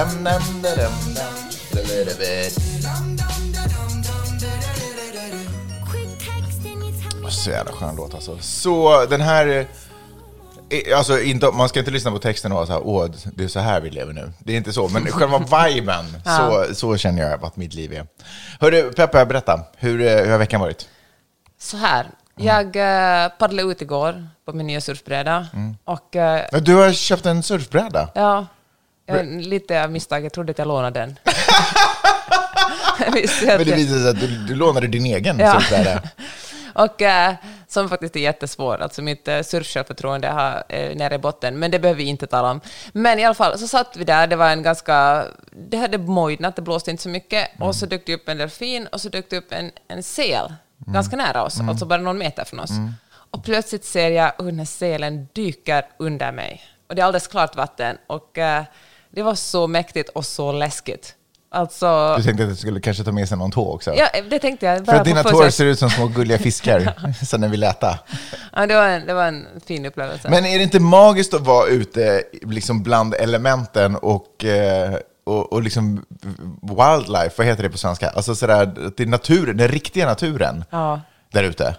dum dum da dum dum, just a little bit. Så jävla skön låt alltså. Så den här... eh, Alltså, inte, man ska inte lyssna på texten och vara så här, åh, det är så här vi lever nu. Det är inte så, men själva viben, så, så känner jag att mitt liv är. Hörru, Peppe, berätta. Hur, eh, hur har veckan varit? Så här, jag uh, paddlade ut igår på min nya surfbräda. Och eh, Ja, Du har köpt en surfbräda. ja, jag, lite av misstag, jag trodde att jag lånade den. Men det visade sig att du, du lånade din egen Ja. Och eh, som faktiskt är jättesvår. Alltså mitt uh, surfsjälvförtroende har uh, nere i botten, men det behöver vi inte tala om. Men i alla fall, så satt vi där, det var en ganska... Det hade mojnat, det blåste inte så mycket, och så dök det upp en delfin. Och så dök det upp en, en sel. Ganska nära oss, alltså bara någon meter från oss. Och plötsligt ser jag hur den här selen dyker under mig. Och det är alldeles klart vatten, och eh, det var så mäktigt och så läskigt. Alltså... Du tänkte att du skulle kanske ta med sig någon tå också? Ja, det tänkte jag. För att dina tår ser ut som små gulliga fiskar, sen när vi äta. Ja, det, var en, det var en fin upplevelse. Men är det inte magiskt att vara ute liksom bland elementen och, eh, och, och liksom wildlife, vad heter det på svenska? Alltså sådär, det är naturen, den riktiga naturen ja. där ute.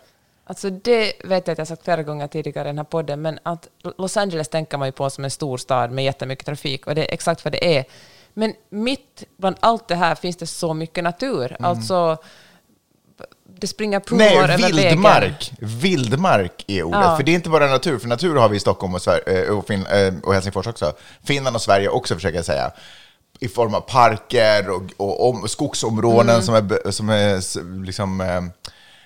Alltså det vet jag att jag sagt flera gånger tidigare i den här podden, men att Los Angeles tänker man ju på som en stor stad med jättemycket trafik, och det är exakt vad det är. Men mitt bland allt det här finns det så mycket natur. Alltså, det springer provor Nej, över vägen. vildmark. Vildmark är ordet. Ja. För det är inte bara natur, för natur har vi i Stockholm och, Sver- eh, och, fin- eh, och Helsingfors också. Finland och Sverige också, försöker jag säga. I form av parker och, och om, skogsområden Mm. som är, som är liksom,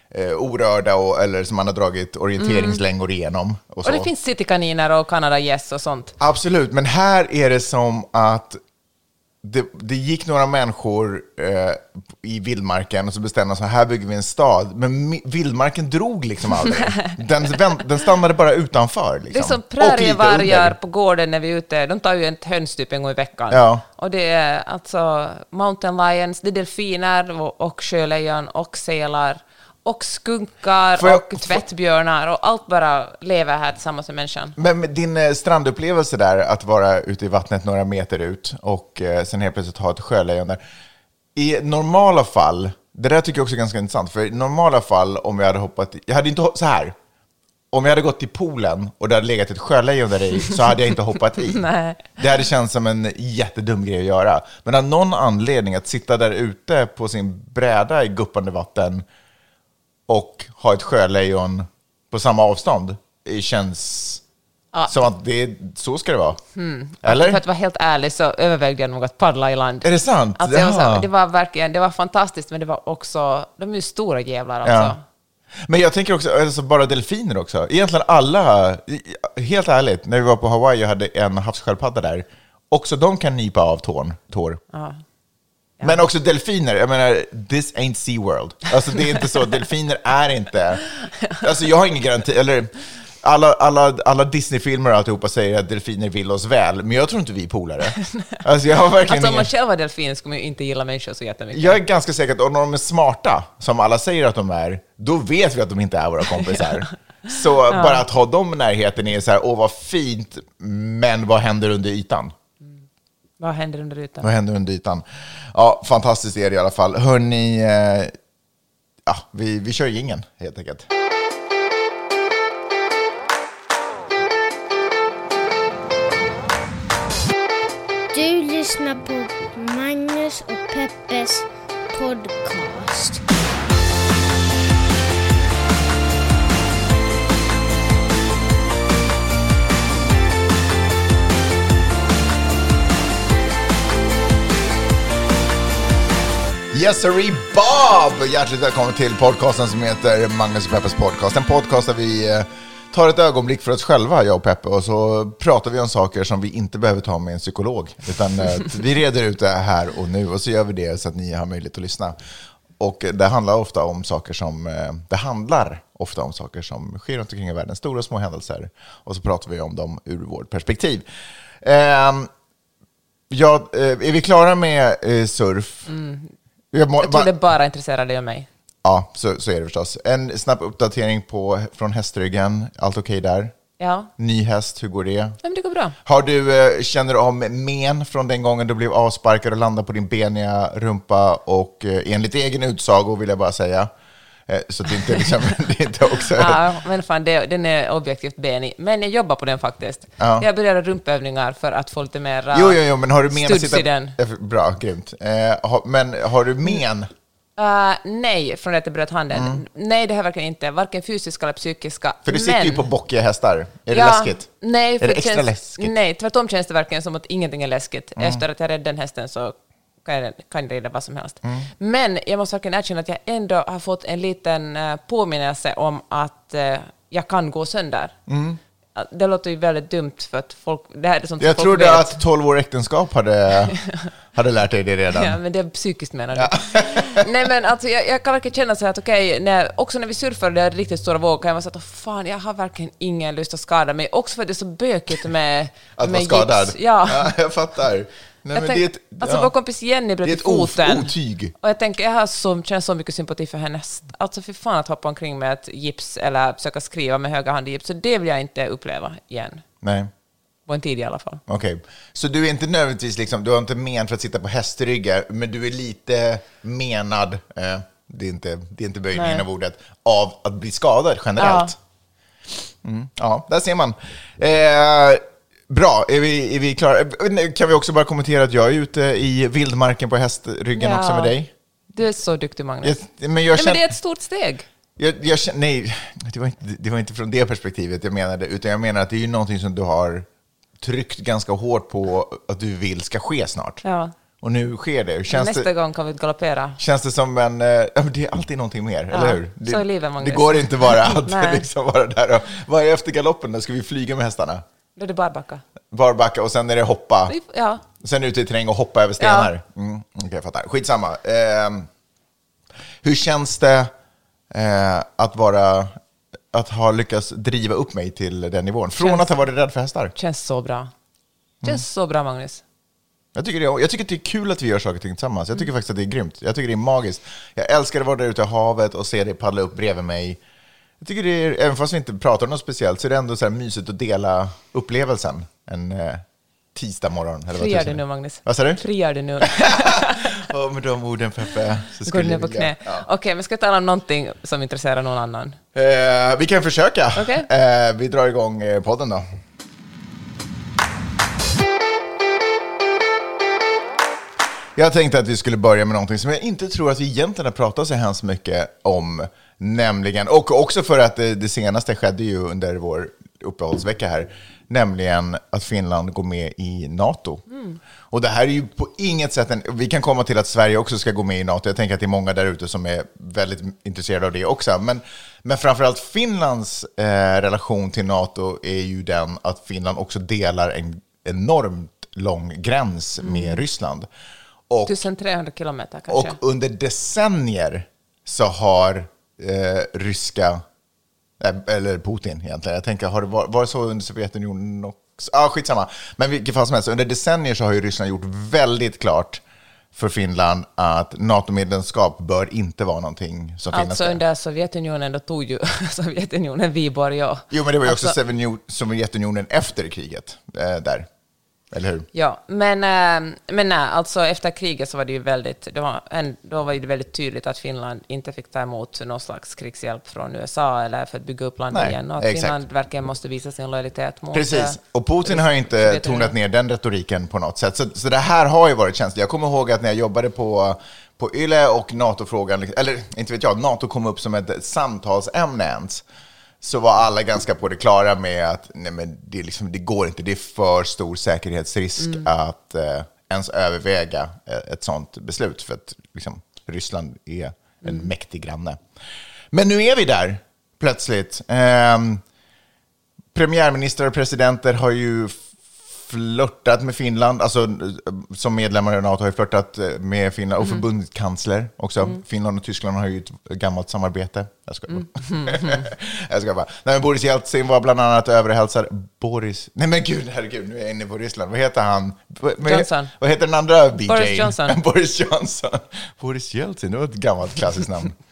eh, orörda och, eller som man har dragit orienteringslängor igenom. Och, så. Och det finns citykaniner och Canada Yes och sånt. Absolut, men här är det som att det, det gick några människor eh, i vildmarken och så bestämde de så här, bygger vi en stad. Men vildmarken drog liksom aldrig. Den, den stannade bara utanför. Liksom. Det är som prärievargar på gården när vi är ute. De tar ju ett höns typ en gång i veckan. Ja. Och det är alltså mountain lions, det är delfiner och, och sjölejon och sälar och skunkar jag- och tvättbjörnar och allt bara lever här tillsammans med människan. Men din eh, strandupplevelse där, att vara ute i vattnet några meter ut och eh, sen helt plötsligt ha ett sjölejon där. I normala fall, det där tycker jag också är ganska intressant, för i normala fall om jag hade hoppat, jag hade inte, så här, om jag hade gått till poolen och det hade legat ett sjölejon där i så hade jag inte hoppat i. Det hade känts som en jättedum grej att göra. Men av någon anledning att sitta där ute på sin bräda i guppande vatten och ha ett sjölejon på samma avstånd, det känns Ja. som att det så ska det vara. Eller? För att vara helt ärlig så övervägde jag nog att paddla i land. Är det sant? Alltså var så det var verkligen, det var fantastiskt, men det var också, de är ju stora jävlar alltså. Ja. Men jag tänker också, alltså bara delfiner också. Egentligen alla, helt ärligt, när vi var på Hawaii och hade en havssköldpadda där, också de kan nypa av tån, tår. Ja. Men också delfiner, jag menar, this ain't SeaWorld. Alltså det är inte så, delfiner är inte... Alltså jag har ingen garanti, eller alla, alla, alla Disney-filmer och alltihopa säger att delfiner vill oss väl, men jag tror inte vi är polare. Alltså jag har verkligen Alltså om man själv var delfin skulle man ju inte gilla människor så jättemycket. Jag är ganska säker att om de är smarta, som alla säger att de är, då vet vi att de inte är våra kompisar. Så bara att ha dem i närheten är så här, åh vad fint, men vad händer under ytan? Vad händer under ytan? Vad händer under ytan? Ja, fantastiskt är det i alla fall. Hörni, eh, ja, vi, vi kör ingen helt enkelt. Du lyssnar på Magnus och Peppes podcast. Yes sirree, Bob! Hjärtligt välkommen till podcasten som heter Magnus och Peppes podcast. En podcast där vi eh, tar ett ögonblick för oss själva, jag och Peppe, och så pratar vi om saker som vi inte behöver ta med en psykolog. Utan eh, vi reder ut det här och nu och så gör vi det så att ni har möjlighet att lyssna. Och det handlar ofta om saker som, eh, det handlar ofta om saker som sker runt omkring i världen, stora och små händelser. Och så pratar vi om dem ur vårt perspektiv. Ehm, ja, är vi klara med surf? Jag, må, Jag tror det bara intresserar dig och mig. Ja, så, så är det förstås. En snabb uppdatering på, från hästryggen. Allt okej där? Ja. Ny häst, hur går det? ja, men det går bra. Har du, eh, känner du om men från den gången du blev avsparkad och landade på din beniga rumpa och eh, enligt egen utsago vill jag bara säga, så det är inte, liksom, det är inte också... Ja, men fan, det, den är objektivt benig. Men jag jobbar på den faktiskt. Ja. Jag börjar rumpövningar för att få lite mer Jo, jo, jo, men har du men studs sitta... i den. Eh, Bra, grymt. Eh, men har du men? Uh, nej, från att jag bröt handen. Nej, det har jag verkligen inte. Varken fysiska eller psykiska. Mm. För du sitter men... ju på bockiga hästar. Är det Ja, läskigt? Nej, Är för det det extra känns, läskigt? Nej, tvärtom känns det verkligen som att ingenting är läskigt. Mm. Efter att jag räddade den hästen så kan jag, kan rida vad som helst. Mm. Men jag måste verkligen erkänna att jag ändå har fått en liten eh, påminnelse om att eh, jag kan gå sönder. Att Det låter ju väldigt dumt för att folk... Det här är sånt Mm. Jag trodde vet. att 12 år äktenskap hade, hade lärt dig det redan. Ja, men det är psykiskt menar du? Nej, men alltså, jag, jag kan verkligen känna så här att okej, när, också när vi surfar och det är riktigt stora vågor jag vara så att "Åh, fan, jag har verkligen ingen lust att skada mig. Också för att det är så bökigt med Att med vara skadad? Gips. Ja. jag fattar. Nej, Jag tänk, det är ett, alltså ja. vår kompis Jenny bröt Det är foten. otyg. Och jag tänker, jag har så, känner så mycket sympati för hennes... Alltså för fan att hoppa omkring med ett gips eller försöka skriva med höga hand i gips. Så det vill jag inte uppleva igen. Nej. På en tid i alla fall. Okej, så du är inte nödvändigtvis liksom, du har inte men för att sitta på hästryggar, men du är lite menad, eh, det är inte, det är inte böjningen Nej. av ordet, av att bli skadad generellt. Mm, ja, där ser man. Eh, bra, är vi, är vi klara? Kan vi också bara kommentera att jag är ute i vildmarken på hästryggen Ja. också med dig? Du är så duktig, Magnus. Jag, men jag Nej, men känner, det är ett stort steg. jag, jag känner, nej, det var, inte, det var inte från det perspektivet jag menade, utan jag menar att det är ju någonting som du har tryckt ganska hårt på att du vill ska ske snart. Ja. Och nu sker det. Känns Nästa det, gång kan vi galoppera. känns det som en... eh, Ja, men det är alltid någonting mer, Ja, eller hur? Det, så är livet, Magnus. det går inte bara att liksom vara där och... Vad är efter galoppen? Då ska vi flyga med hästarna? Då är det barbacka. Barbacka och sen är det hoppa. Ja. Sen ute i terräng och hoppa över stenar. Mm, Okej, jag fattar. Skitsamma. Eh, hur känns det eh, att vara... Att ha lyckats driva upp mig till den nivån? Från Känns- att ha varit rädd för hästar. Känns så bra. Mm. Känns så bra, Magnus. Jag tycker, det, jag tycker att det är kul att vi gör saker och ting tillsammans. Jag tycker faktiskt att det är grymt. Jag tycker det är magiskt. Jag älskar att vara där ute i havet och se dig paddla upp bredvid mig. Jag tycker det är, även fast vi inte pratar om något speciellt, så är det ändå så här mysigt att dela upplevelsen en eh, tisdag morgon. Eller vad det nu. Magnus? Vad sa du? Friar du nu? Och med de orden, Peppe, så Går skulle du ner på vilja- knä? Okej, men ska vi tala om någonting som intresserar någon annan? Eh, vi kan försöka. Okej. Eh, vi drar igång eh, podden då. Jag tänkte att vi skulle börja med någonting som jag inte tror att vi egentligen har pratat så hemskt mycket om. Nämligen, och också för att det, det senaste skedde ju under vår uppehållsvecka här, nämligen att Finland går med i NATO. Och det här är ju på inget sätt en, vi kan komma till att Sverige också ska gå med i NATO. Jag tänker att det är många där ute som är väldigt intresserade av det också. Men, men framförallt Finlands eh, relation till NATO är ju den att Finland också delar en enormt lång gräns med Ryssland. Och 1300 kilometer kanske? och under decennier så har eh, ryska, eh, eller Putin egentligen, jag tänker, har det var, var det så under Sovjetunionen också? Ah, skitsamma. Men vilket fall som helst, under decennier så har ju Ryssland gjort väldigt klart för Finland att NATO-medlemskap bör inte vara någonting som Finland Alltså ska. under Sovjetunionen, då tog ju Sovjetunionen Viborg och... Jo, men det var ju också Alltså- Sovjetunion- Sovjetunionen efter kriget eh, där. Eller hur? Ja, men, äh, men nej, alltså efter kriget så var det ju väldigt, det var en, då var det väldigt tydligt att Finland inte fick ta emot någon slags krigshjälp från USA eller för att bygga upp landet Nej, igen och att exakt. Finland verkligen måste visa sin lojalitet mot... Precis, äh, och Putin har inte tonat ner den retoriken på något sätt. Så, så det här har ju varit känsligt. Jag kommer ihåg att när jag jobbade på, på YLE och NATO-frågan, eller inte vet jag, NATO kom upp som ett samtalsämne ens, så var alla ganska på det klara med att nej, men det, liksom, det går inte, det är för stor säkerhetsrisk att eh, ens överväga eh, ett sånt beslut, för att liksom, Ryssland är en mäktig granne. Men nu är vi där, plötsligt. Ehm, premiärministrar och presidenter har ju flörtat med Finland, alltså eh, som medlemmar i NATO har ju flörtat eh, med Finland, och förbundskansler också. Finland och Tyskland har ju ett gammalt samarbete. Jag ska bara. jag ska bara. Nej, men Boris Jeltsin var bland annat över och hälsade. Boris, nej men gud, herregud, nu är jag inne på Ryssland. Vad heter han? Johnson. Vad heter den andra BJ? Boris Johnson. Boris Johnson. Boris Jeltsin, det var ett gammalt klassiskt namn.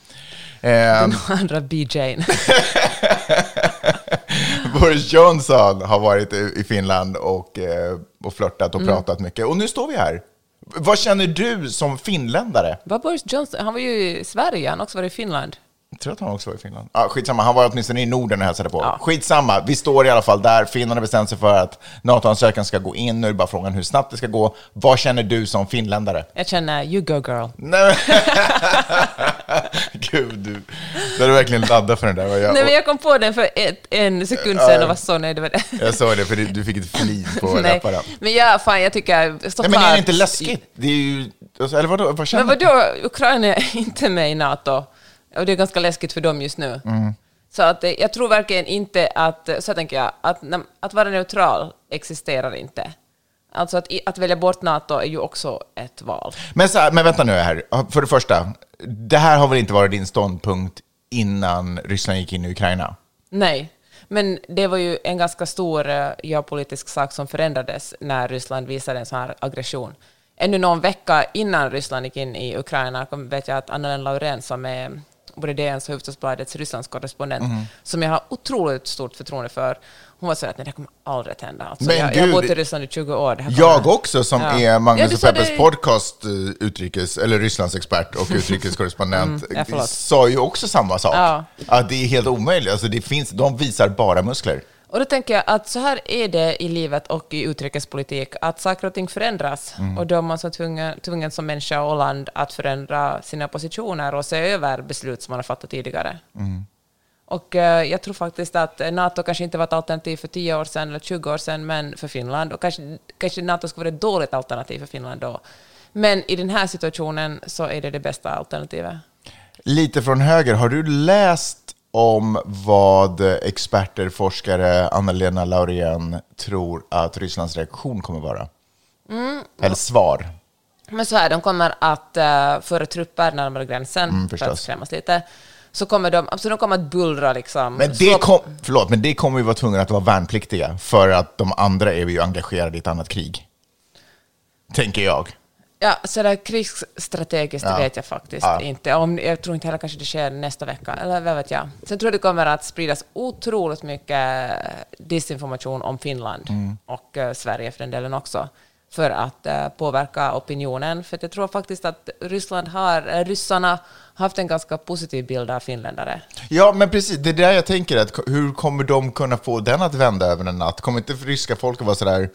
Ehm, Den andra BJ'n. Boris Johnson har varit i Finland och, eh, och flörtat och Mm. pratat mycket. Och nu står vi här. Vad känner du som finländare? Var Boris Johnson, han var ju i Sverige, han har också varit i Finland. Jag tror att han också var i Finland. Ah, skitsamma, han var åtminstone i Norden och hälsade på. Ja. Skitsamma, vi står i alla fall där. Finnarna har bestämt sig för att NATO-ansökan ska gå in. Nu är det bara frågan hur snabbt det ska gå. Vad känner du som finländare? Jag känner, you go girl. Nej. Gud, du, du hade verkligen laddat för den där. Jag, Nej, men jag kom på den för ett, en sekund sedan och var så nöjd över det. jag såg det, för du- du fick ett flis på läpparna. men ja, fan, jag tycker såklart... Nej, men är det inte läskigt? Det är ju... alltså, Eller vadå, vad känner Men vadå, Ukraina är inte med i NATO. Och det är ganska läskigt för dem just nu. Mm. Så att, eh, jag tror verkligen inte att, så tänker jag, att, att vara neutral existerar inte. Alltså att, att välja bort NATO är ju också ett val. Men, så här, men vänta nu här. För det första, det här har väl inte varit din ståndpunkt innan Ryssland gick in i Ukraina? Nej, men det var ju en ganska stor eh, geopolitisk sak som förändrades när Ryssland visade en sån här aggression. Ännu någon vecka innan Ryssland gick in i Ukraina vet jag att Anna-Lena Laurén som är både DNs och Hufvudstadsbladets Rysslandskorrespondent, Mhm. som jag har otroligt stort förtroende för, hon var så att nej, det kommer aldrig att hända. Alltså, Men jag, jag har gud, bott i Ryssland i 20 år. Det här Jag kommer- också, som Ja. är Ja, Magnus du och Peppes det- podcast, eh, utrikes, eller Rysslandsexpert och utrikeskorrespondent, Mm, ja, sa ju också samma sak. Ja. Att det är helt omöjligt. Alltså, det finns, de visar bara muskler. Och då tänker jag att så här är det i livet och i utrikespolitik, att saker och ting förändras. Mm. Och då är man så tvungen, tvungen som människa och land att förändra sina positioner och se över beslut som man har fattat tidigare. Mm. Och eh, jag tror faktiskt att NATO kanske inte var ett alternativ för 10 år sedan eller 20 år sedan, men för Finland. Och kanske, kanske NATO skulle vara ett dåligt alternativ för Finland då. Men i den här situationen så är det det bästa alternativet. Lite från höger, har du läst om vad experter, forskare, Anna-Lena Laurén tror att Rysslands reaktion kommer vara? Mm. Eller svar? Men så här, de kommer att uh, föra trupper närmare gränsen för Mm, förstås. att skrämmas lite. Så kommer de, alltså de kommer att bullra liksom. Men det, kom, förlåt, men det kommer ju vara tvungna att vara värnpliktiga för att de andra är ju engagerade i ett annat krig. Tänker jag. Ja, så där krigsstrategiskt Ja. vet jag faktiskt Ja. inte. Om, jag tror inte heller kanske det sker nästa vecka, eller vad vet jag. Sen tror jag det kommer att spridas otroligt mycket disinformation om Finland Mm. och eh, Sverige för den delen också, för att eh, påverka opinionen. För jag tror faktiskt att Ryssland har, eh, ryssarna haft en ganska positiv bild av finländare. Ja, men precis. Det är där jag tänker. Att, hur kommer de kunna få den att vända över en natt? Kommer inte ryska folket vara sådär,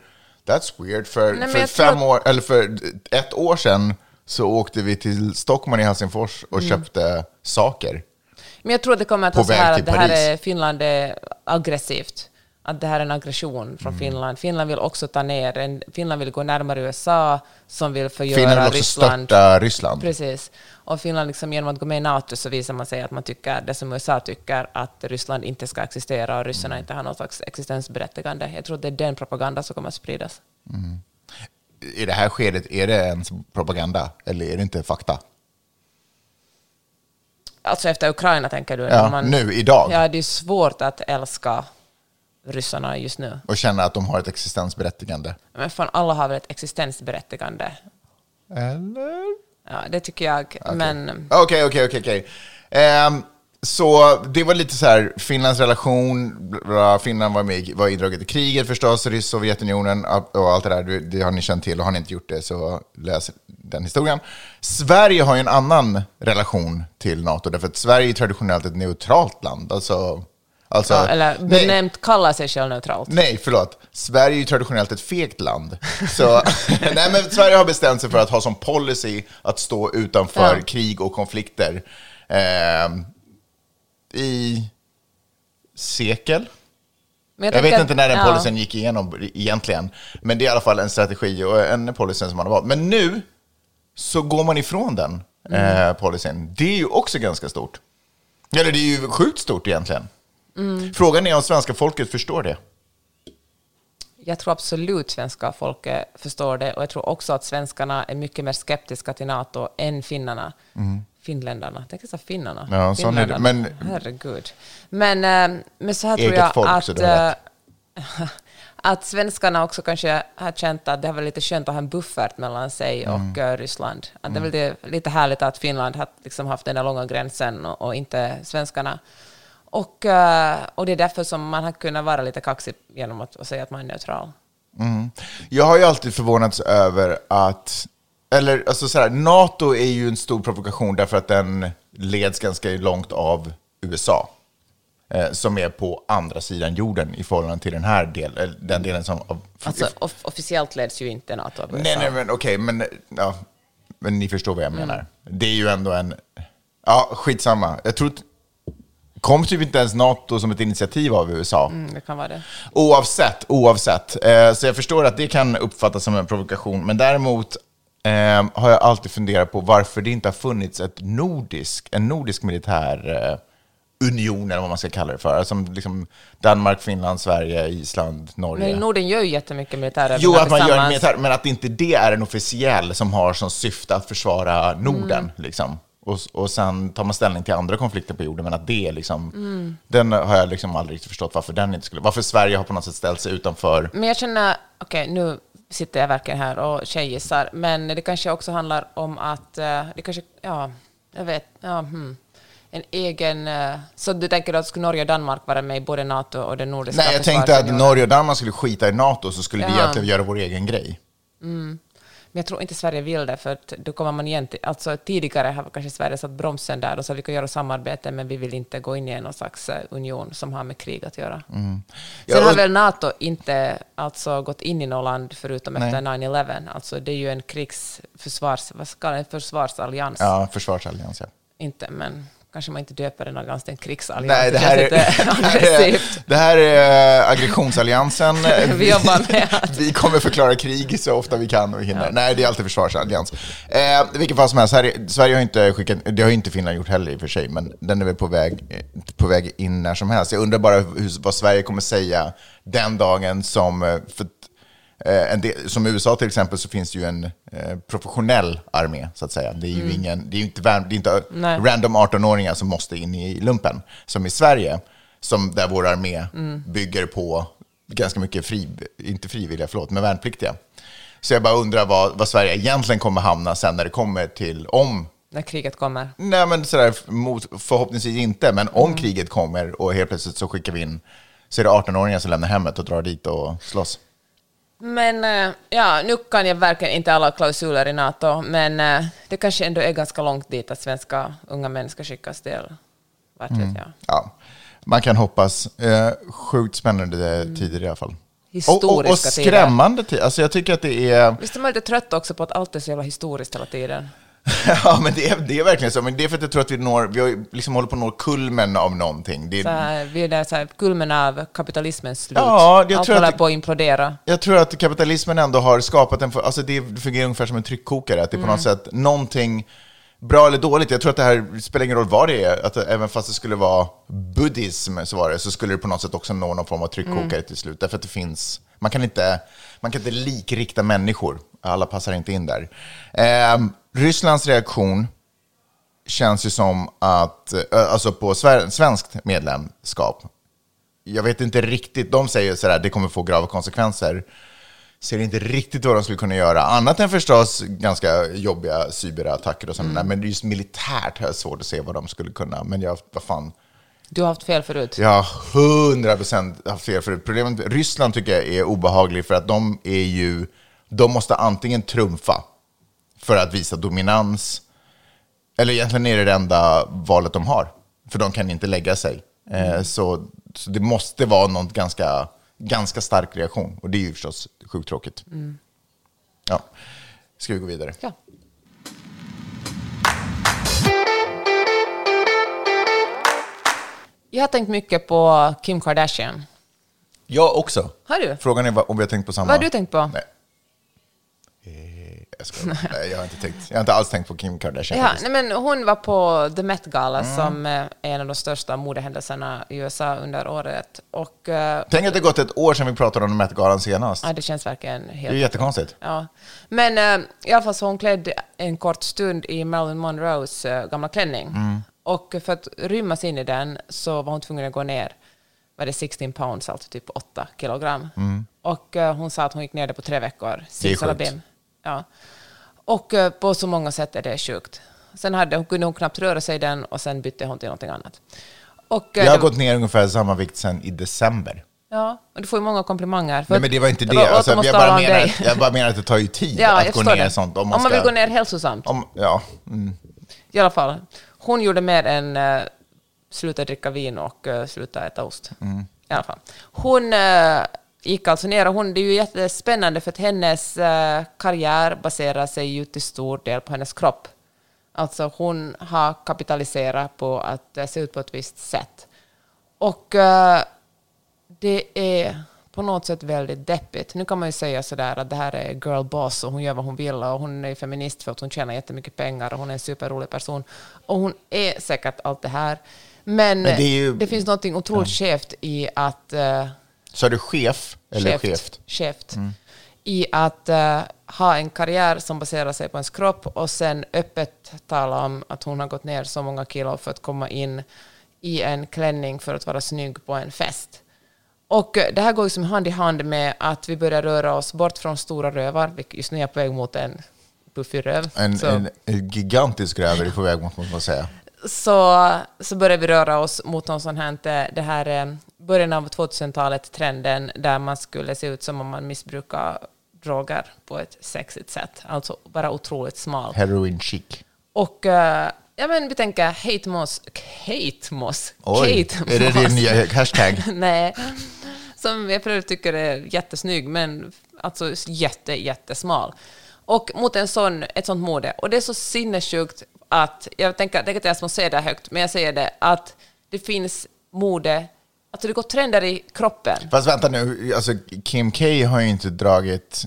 that's weird. För, men för tror fem att- år, eller för ett år sedan så åkte vi till Stockholm i Helsingfors och Mm. köpte saker. Men jag tror att det kommer att vara så här att det här är Finland är aggressivt. Att det här är en aggression från Mm. Finland. Finland vill också ta ner, en, Finland vill gå närmare USA som vill förgöra Finland vill också Ryssland. störta Ryssland. Precis. Och Finland, liksom, genom att gå med i NATO så visar man sig att man tycker det som USA tycker, att Ryssland inte ska existera och ryssarna Mm. inte har något slags existensberättigande. Jag tror att det är den propaganda som kommer att spridas. I det här skedet, är det ens propaganda eller är det inte fakta? Alltså efter Ukraina tänker du? Ja, När nu, idag. Ja, det är svårt att älska ryssarna just nu. Och känna att de har ett existensberättigande. Men fan, alla har väl ett existensberättigande? Eller? Ja, det tycker jag. Men Okej, okej, okej. okej. Ehm, Så det var lite så här, Finlands relation, bla, Finland var, med, var indraget i kriget förstås, Ryss, Sovjetunionen och allt det där, det har ni känt till och har ni inte gjort det så läs den historien. Sverige har ju en annan relation till NATO, därför att Sverige är traditionellt ett neutralt land. Alltså, alltså, ja, eller nej, benämnt kallar sig själv neutralt. Nej, förlåt. Sverige är ju traditionellt ett fegt land. Så, nej, men Sverige har bestämt sig för att ha som policy att stå utanför Ja. krig och konflikter ehm, i sekel. Jag, tänker vet inte när den ja. policyn gick igenom egentligen, men det är i alla fall en strategi och en policy som man har valt. Men nu så går man ifrån den Mm. eh, policyn. Det är ju också ganska stort. Eller det är ju sjukt stort egentligen. Mm. Frågan är om svenska folket förstår det. Jag tror absolut svenska folket förstår det och jag tror också att svenskarna är mycket mer skeptiska till NATO än finnarna. Finländarna. Tänk sa finnarna. Mm. Ja, sån är det. Men- Herregud. Men, eh, men så här tror jag folk, att... så eh, att svenskarna också kanske har känt att det har varit lite skönt att ha en buffert mellan sig Mm. och eh, Ryssland. Att det är väl lite, lite härligt att Finland har liksom haft den där långa gränsen och, och inte svenskarna. Och, eh, och det är därför som man har kunnat vara lite kaxig genom att, att säga att man är neutral. Mm. Jag har ju alltid förvånats över att, eller alltså så här, NATO är ju en stor provokation därför att den leds ganska långt av USA. Eh, som är på andra sidan jorden i förhållande till den här delen, den delen som... Alltså off officiellt leds ju inte NATO av USA. nej, nej, men okej, men, ja, men ni förstår vad jag menar. Det är ju ändå en... Ja, skitsamma. Jag tror... Kom typ inte ens NATO som ett initiativ av USA. Mm, det kan vara det. Oavsett, oavsett. Eh, så jag förstår att det kan uppfattas som en provokation, men däremot eh, har jag alltid funderat på varför det inte har funnits ett nordisk, en nordisk militär eh, union, eller vad man ska kalla det för. Som liksom Danmark, Finland, Sverige, Island, Norge. Men Norden gör ju jättemycket militärövningar Jo, att man gör militär, men att inte det är en officiell som har som syfte att försvara Norden. Mm. Liksom. Och, och sen tar man ställning till andra konflikter på jorden, men att det liksom, Mm. den har jag liksom aldrig riktigt förstått varför den inte skulle, varför Sverige har på något sätt ställt sig utanför. Men jag känner, okej, nu sitter jag verkligen här och tjejgissar, men det kanske också handlar om att eh, det kanske, ja, jag vet, ja, hmm, en egen... eh, Så du tänker att skulle Norge och Danmark vara med i både NATO och den nordiska Nej, jag tänkte att? Norge och Danmark skulle skita i NATO, så skulle vi Jaha. egentligen göra vår egen grej. Men jag tror inte Sverige vill det, för att då kommer man igen till... Alltså tidigare har kanske Sverige satt bromsen där och så vi kan göra samarbete, men vi vill inte gå in i någon slags eh, union som har med krig att göra. Mm. Ja, Sen har väl NATO inte alltså gått in i något land förutom Nej. efter 9-11. Alltså det är ju en krigsförsvars... Vad ska det, försvarsallians. Ja, försvarsallians, ja. Inte, men kanske man inte döper den allians till en krigsallians. Nej, det här, känns är, det här är äh, aggressionsalliansen. Vi jobbar med att- Vi kommer förklara krig så ofta vi kan och hinner. Nej, det är alltid försvarsallians. Eh, vilket fall som helst, Sverige, Sverige har inte skickat, det har inte Finland gjort heller i och för sig, men den är väl på väg, eh, på väg in när som helst. Jag undrar bara hur, vad Sverige kommer säga den dagen som, eh, för, eh, en del, som i USA till exempel så finns det ju en eh, professionell armé, så att säga. Det är ju ingen, det är inte, det är inte Nej. random 18-åringar som måste in i lumpen, som i Sverige, som där vår armé bygger på ganska mycket fri, inte frivilliga, förlåt, men värnpliktiga. Så jag bara undrar vad, vad Sverige egentligen kommer hamna sen när det kommer till, om, När kriget kommer. nej men sådär, förhoppningsvis inte, men om kriget kommer och helt plötsligt så skickar vi in, så är det 18-åringar som lämnar hemmet och drar dit och slåss. Men eh, ja, nu kan jag verkligen inte alla klausuler i NATO, men eh, det kanske ändå är ganska långt dit att svenska unga män ska skickas till, vad vet jag. Ja, man kan hoppas. Eh, sjukt spännande tider i alla fall. Och, och, och Mm. Historiska tider. skrämmande tider. Alltså jag tycker att det är... Visst är man lite trött också på att allt är så jävla historiskt hela tiden? ja, men det är, det är verkligen så. Men det är för att jag tror att vi når, vi har liksom håller på att nå kulmen av någonting. Det är, här, vi är där så här, kulmen av kapitalismens slut. Ja, jag allt tror att håller det- på att implodera. jag tror att kapitalismen ändå har skapat en... Alltså det fungerar ungefär som en tryckkokare. Att det är på något sätt någonting bra eller dåligt. Jag tror att det här spelar ingen roll vad det är. Att även fast det skulle vara buddhism så, var det, så skulle det på något sätt också nå någon form av tryckkokare till slut. Därför att det finns... Man kan inte, man kan inte likrikta människor. Alla passar inte in där. Eh, Rysslands reaktion känns ju som att, eh, alltså på svenskt medlemskap, jag vet inte riktigt, de säger sådär, det kommer få grava konsekvenser. Ser inte riktigt vad de skulle kunna göra, annat än förstås ganska jobbiga cyberattacker och sånt där. Men just militärt har jag svårt att se vad de skulle kunna. Men jag, vad fan, Du har haft fel förut. jag har hundra procent haft fel förut. Problemet Ryssland tycker jag är obehaglig för att de är ju, de måste antingen trumfa för att visa dominans, eller egentligen är det det enda valet de har. För de kan inte lägga sig. Eh, så, så det måste vara någon ganska, ganska stark reaktion. Och det är ju förstås sjukt tråkigt. Ja. Ska vi gå vidare? Ja. Jag har tänkt mycket på Kim Kardashian. Jag också. Har du? Frågan är om vi har tänkt på samma. Vad har du tänkt på? Nej. Eh, Jag, skojar. Nej, jag, har inte tänkt. jag har inte alls tänkt på Kim Kardashian. Ja, nej, men hon var på The Met Gala Mm. som eh, är en av de största modehändelserna i USA under året. Och eh, Tänk att det gått ett år sedan vi pratade om Met-galan senast. ja, det känns verkligen Det är helt... jättekonstigt. Ja. Men eh, i alla fall så hon klädd en kort stund i Marilyn Monroes eh, gamla klänning. Mm. Och för att rymmas in i den så var hon tvungen att gå ner, var det 16 pounds, alltså typ 8 kilogram. Och eh, hon sa att hon gick ner det på tre veckor. Mm. Det är sjukt. Ja. Och eh, på så många sätt är det sjukt. Sen hade, hon kunde hon knappt röra sig i den och sen bytte hon till någonting annat. Och, eh, Jag har det- gått ner ungefär samma vikt sedan i december. Ja, och du får ju många komplimanger. Nej, men det var inte det. Alltså, jag, bara tala om menar, dig. jag bara menar att det tar ju tid Ja, jag att gå ner det. sånt. Om man, ska, vill gå ner hälsosamt. Om, ja, mm. I alla fall, hon gjorde mer än uh, sluta dricka vin och uh, sluta äta ost. I alla fall. Hon uh, gick alltså ner och hon, det är ju jättespännande för att hennes uh, karriär baserar sig ju till stor del på hennes kropp. Alltså hon har kapitaliserat på att uh, se ut på ett visst sätt. Och uh, det är på något sätt väldigt deppigt. Nu kan man ju säga sådär att det här är girl boss och hon gör vad hon vill och hon är feminist för att hon tjänar jättemycket pengar och hon är en superrolig person. Och hon är säkert allt det här. Men, Men det ju- det finns något otroligt skevt i att... Så du chef eller cheft? skevt. I att eh, ha en karriär som baserar sig på ens kropp och sen öppet tala om att hon har gått ner så många kilo för att komma in i en klänning för att vara snygg på en fest. Och eh, det här går ju som hand i hand med att vi börjar röra oss bort från stora rövar. Just nu är jag på väg mot en puffig röv. En, en, en gigantisk röv är du på väg mot, måste man säga. så, så börjar vi röra oss mot någon sån här, det här eh, början av 2000-talet, trenden där man skulle se ut som om man missbrukar droger på ett sexigt sätt. Alltså bara otroligt smal. Heroin chic. Och eh, ja, men vi tänker Hate Moss, Kate Moss, Oj, Kate är det din nya hashtag? Nej, som jag för övrigt tycker är jättesnygg, men alltså jätte, jättesmal. Och mot en sån, ett sånt mode. Och det är så sinnessjukt att, jag tänker, jag tänker inte ens måste säga det högt, men jag säger det, att det finns mode, alltså det går trender i kroppen. Fast vänta nu, alltså Kim K har ju inte dragit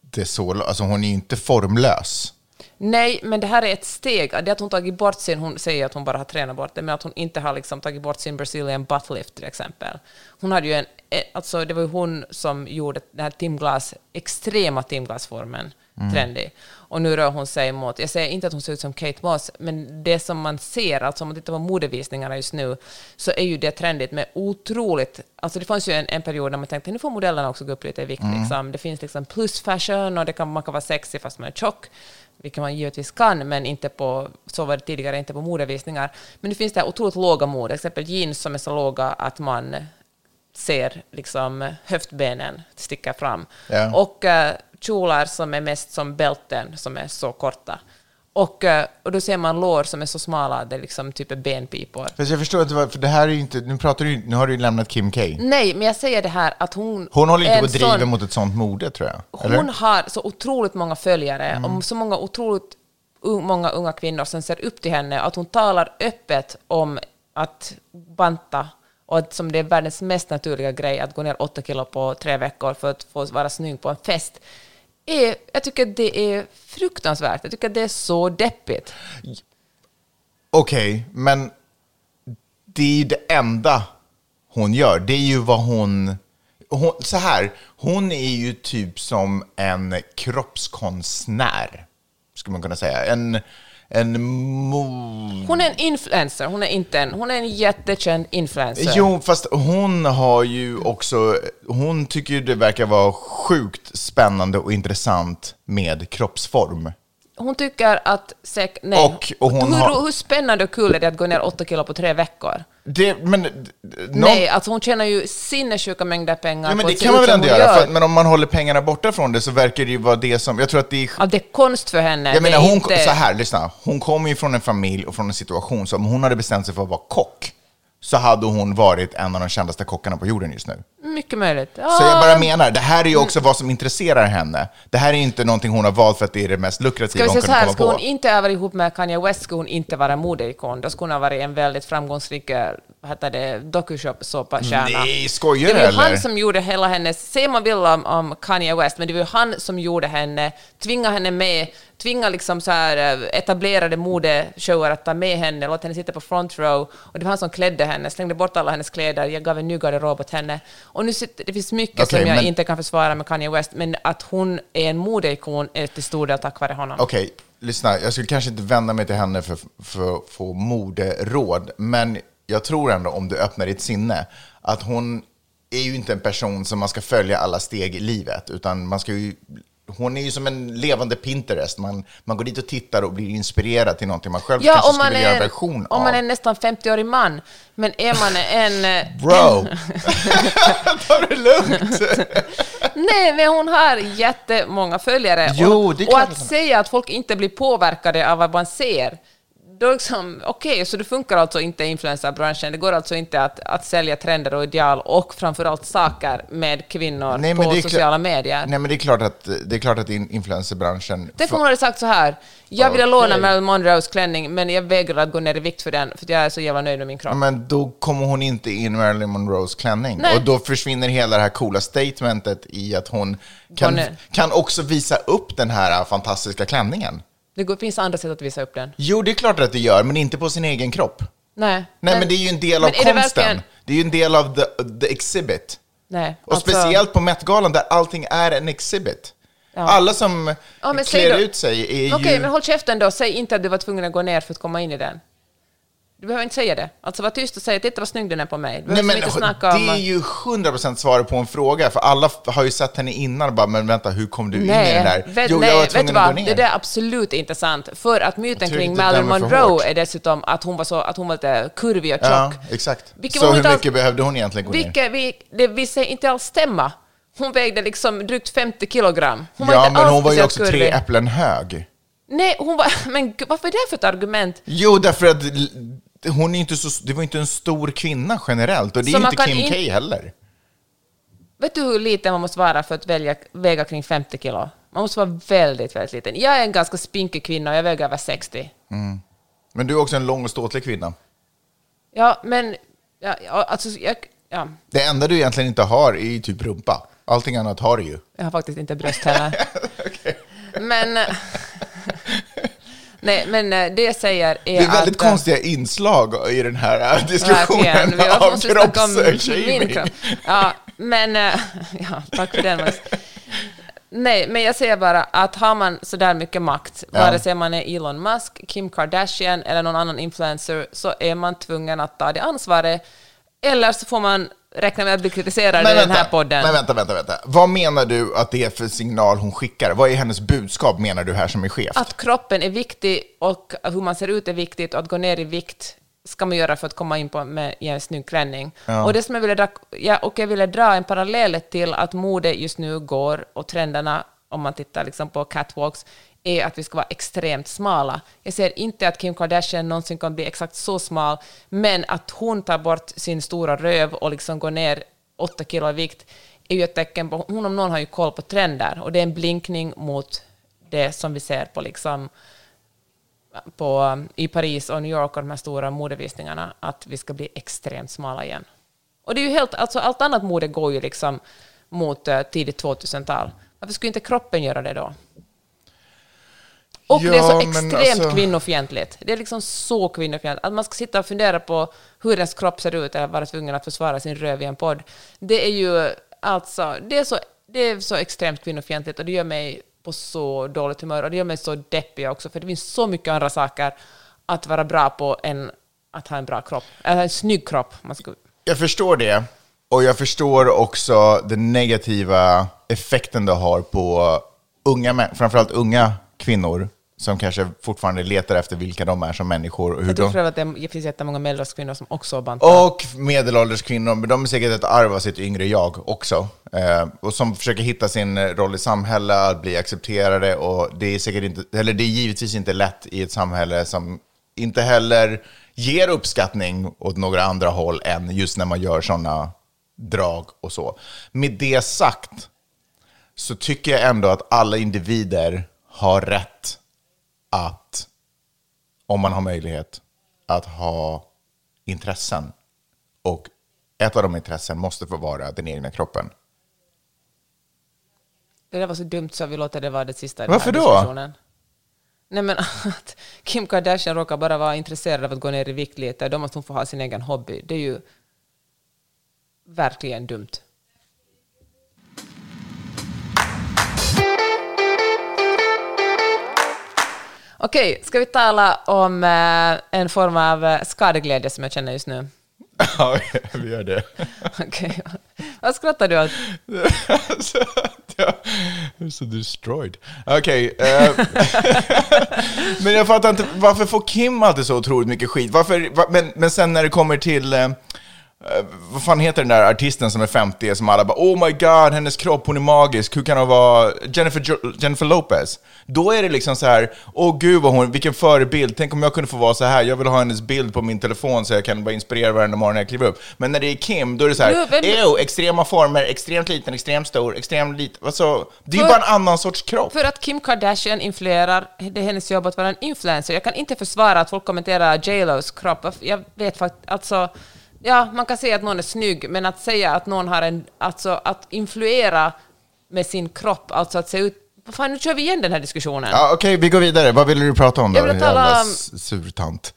det så Alltså hon är ju inte formlös. Nej, men det här är ett steg. Det att hon tagit bort sin, hon säger att hon bara har tränat bort det, men att hon inte har liksom tagit bort sin Brazilian butt lift till exempel. Hon hade ju en, eh, alltså det var ju hon som gjorde den här timglas, extrema timglasformen trendig. Och nu rör hon sig mot, jag säger inte att hon ser ut som Kate Moss, men det som man ser, alltså om man tittar på modevisningarna just nu, så är ju det trendigt med otroligt, alltså det fanns ju en, en period när man tänkte nu får modellerna också gå upp lite i vikt. Liksom. Det finns liksom plus fashion och det kan, man kan vara sexig fast man är tjock vilket man givetvis kan, men inte på, så var det tidigare, inte på modevisningar. Men det finns det här otroligt låga mode, exempel jeans som är så låga att man ser liksom höftbenen sticka fram. Ja. Och uh, kjolar som är mest som bälten, som är så korta. Och, eh, och då ser man lår som är så smala, det är liksom typ är benpipor. Fast jag förstår inte, för det här är ju inte, nu pratar du nu har du ju lämnat Kim K. Nej, men jag säger det här att hon... Hon håller inte på att driva mot ett sånt mode tror jag. Eller? Hon har så otroligt många följare Mm. och så många otroligt många unga kvinnor som ser upp till henne, att hon talar öppet om att banta och att som det är världens mest naturliga grej att gå ner åtta kilo på tre veckor för att få vara snygg på en fest. Är, jag tycker det är fruktansvärt. Jag tycker det är så deppigt. Okej, men det är ju det enda hon gör. Det är ju vad hon, hon... Så här, hon är ju typ som en kroppskonstnär, skulle man kunna säga. En en mo... Hon är en influencer, hon är inte en, hon är en jättekänd influencer. Jo, fast hon har ju också... Hon tycker ju det verkar vara sjukt spännande och intressant med kroppsform. Hon tycker att... Säk, nej. Och- och hon hur, har- hur spännande och kul är det att gå ner åtta kilo på tre veckor? Det, men... Någon, Nej, alltså hon tjänar ju sinnessjuka mängder pengar Ja, men det kan man väl ändå göra, gör. för, att- men om man håller pengarna borta från det så verkar det ju vara det som, jag tror att det är... Ja, det är konst för henne. Jag menar, hon, inte... så här, lyssna. Hon kommer ju från en familj och från en situation som om hon hade bestämt sig för att vara kock så hade hon varit en av de kändaste kockarna på jorden just nu. Mycket möjligt. Så jag bara menar, det här är ju också vad som intresserar henne. Det här är ju inte någonting hon har valt för att det är det mest Ska lukrativa hon kunde komma på. hon inte varit ihop med Kanye West skulle hon inte vara modeikon. Då skulle hon ha varit en väldigt framgångsrik eh, vad heter det, dokusåpastjärna. Nej, skojar Det du var ju han eller? som gjorde hela hennes, säger man vill om, om Kanye West, men det var ju han som gjorde henne, tvingade henne med, tvingade liksom så här eh, etablerade modeshower att ta med henne, låta henne sitta på front row, och det var han som klädde henne, slängde bort alla hennes kläder, jag gav en ny garderob åt henne. Och nu sitter, det finns mycket Okej, som jag men- inte kan försvara med Kanye West, men att hon är en modeikon är till stor del tack vare honom. Okej, lyssna. Jag skulle kanske inte vända mig till henne för, för att få moderåd, men jag tror ändå om du öppnar ditt sinne att hon är ju inte en person som man ska följa alla steg i livet, utan man ska ju hon är ju som en levande Pinterest. Man, man går dit och tittar och blir inspirerad till någonting man själv Ja, kanske om skulle vilja göra en version om av. man är nästan 50-årig man, men är man en... eh, Bro! Ta det lugnt! Nej, men hon har jättemånga följare. Jo, och, och att säga att folk inte blir påverkade av vad man ser, då liksom, okej, så det funkar alltså inte i influencerbranschen. Det går alltså inte att, att sälja trender och ideal och framförallt saker med kvinnor Nej, på sociala medier. Nej, men det är klart att, det är klart att in- influencerbranschen... Tänk om hon hade sagt så här, jag ville Okej. låna Marilyn Monroes klänning, men jag vägrar att gå ner i vikt för den, för jag är så jävla nöjd med min kropp. Men då kommer hon inte in Marilyn Monroes klänning. Nej. Och då försvinner hela det här coola statementet i att hon kan, ner. kan också visa upp den här fantastiska klänningen. Det finns andra sätt att visa upp den. Jo, det är klart att det gör, men inte på sin egen kropp. Nej. Nej, men, det är ju en del av men är det konsten. verkligen- Det är ju en del av the, the exhibit. Nej. Och alltså- speciellt på Met-galan där allting är en exhibit. Alla som Ja, men klär ut sig är Okej, ju... men håll käften då. Säg inte att du var tvungen att gå ner för att komma in i den. Du behöver inte säga det. Alltså var tyst och säg titta vad snygg den är på mig. Du Nej, men inte snacka om... det är ju 100% svaret på en fråga, för alla har ju sett henne innan och bara, men vänta, hur kom du in i den Nej, där? vet, jo, nej, jag var vet du tvungen att gå vad? ner. Det där är absolut inte sant. För att myten kring Marilyn Monroe är dessutom att hon var, så, att hon var lite kurvig och tjock. Ja, exakt. Vilket så hur inte alls- mycket behövde hon egentligen gå ner? Vilket vi, det visar inte alls stämma. Hon vägde liksom drygt 50 kilogram. Hon Ja, inte men hon var ju också tre kurvig. äpplen hög. Nej, hon var... Men varför är det för ett argument? Jo, därför att hon är inte så, det var inte en stor kvinna generellt, och det är Så man inte Kim in- K heller. Vet du hur liten man måste vara för att välja, väga kring 50 kilo? Man måste vara väldigt, väldigt liten. Jag är en ganska spinkig kvinna och jag väger över 60. Men du är också en lång och ståtlig kvinna. Ja, men... Ja, alltså, jag, ja, Det enda du egentligen inte har är ju typ rumpa. Allting annat har du ju. jag har faktiskt inte bröst heller. Men... eh, Nej, men eh, det jag säger är Det är väldigt att... eh, konstiga inslag i den här äh, diskussionen. Vi av kroppsshaming. kropp. Ja, men... eh, Ja, tack för den. Max. Nej, men jag säger bara att har man så där mycket makt, Ja. vare sig man är Elon Musk, Kim Kardashian eller någon annan influencer, så är man tvungen att ta det ansvaret. Eller så får man räkna med att bli kritiserad i den här podden. Men vänta, vänta, vänta. Vad menar du att det är för signal hon skickar? Vad är hennes budskap, menar du, här som är chef? Att kroppen är viktig och hur man ser ut är viktigt och att gå ner i vikt ska man göra för att komma in på med, i en snygg klänning. Och det som jag ville dra, ja, och jag ville dra en parallell till att mode just nu går och trenderna, om man tittar liksom på catwalks, är att vi ska vara extremt smala. Jag ser inte att Kim Kardashian någonsin kan bli exakt så smal, men att hon tar bort sin stora röv och liksom går ner åtta kilo i vikt är ju ett tecken på, hon om någon har ju koll på trender och det är en blinkning mot det som vi ser på liksom på, i Paris och New York och de här stora modevisningarna, att vi ska bli extremt smala igen. Och det är ju helt, alltså allt annat mode går ju liksom mot eh, tidigt 2000-tal. Varför skulle inte kroppen göra det då? Och det är så Ja, extremt alltså- kvinnofientligt. Det är liksom så kvinnofientligt. Att man ska sitta och fundera på hur ens kropp ser ut eller vara tvungen att försvara sin röv i en podd. Det är ju alltså, det är så, det är så extremt kvinnofientligt och det gör mig på så dåligt humör och det gör mig så deppig också för det finns så mycket andra saker att vara bra på än att ha en bra kropp. Eller en snygg kropp. Man ska, Jag förstår det. Och jag förstår också den negativa effekten det har på unga, män- framförallt unga kvinnor som kanske fortfarande letar efter vilka de är som människor. Och hur jag tror de, att det finns jättemånga medelålders kvinnor som också bantar. och medelålders kvinnor, men de är säkert ett arv av sitt yngre jag också. Eh, och som försöker hitta sin roll i samhället, att bli accepterade. Och det är, säkert inte, eller det är givetvis inte lätt i ett samhälle som inte heller ger uppskattning åt några andra håll än just när man gör sådana drag och så. Med det sagt så tycker jag ändå att alla individer har rätt att, om man har möjlighet, att ha intressen. Och ett av de intressen måste få vara den egna kroppen. Det där var så dumt så vi låter det vara det sista i Varför den då? här diskussionen. Nej men att Kim Kardashian råkar bara vara intresserad av att gå ner i vikt lite, då måste hon få ha sin egen hobby. Det är ju verkligen dumt. Okej, ska vi tala om eh, en form av eh, skadeglädje som jag känner just nu? Ja, vi gör det. Okej. Vad skrattar du åt? Alltså, Ja, you're so destroyed. Okej. eh, men jag fattar inte, varför får Kim alltid så otroligt mycket skit? Varför, va, men, men sen när det kommer till... Eh, vad fan heter den där artisten som är 50 som alla bara Oh my god, hennes kropp, hon är magisk, hur kan hon vara Jennifer, jo Jennifer Lopez? Då är det liksom så här, åh oh, gud vad hon, vilken förebild, tänk om jag kunde få vara så här, jag vill ha hennes bild på min telefon så jag kan bara inspirera varenda morgon när jag kliver upp. Men när det är Kim, då är det så här, ew, extrema former, extremt liten, extremt stor, extremt liten. Alltså, det är För- bara en annan sorts kropp. För att Kim Kardashian influerar, det är hennes jobb att vara en influencer. Jag kan inte försvara att folk kommenterar J Los kropp. Jag vet faktiskt, alltså, ja, man kan säga att någon är snygg, men att säga att någon har en, alltså att influera med sin kropp, alltså att se ut, vad fan, nu kör vi igen den här diskussionen. Ja, Okej, vi går vidare. Vad ville du prata om då? Jag vill tala Jävla om- s- surtant.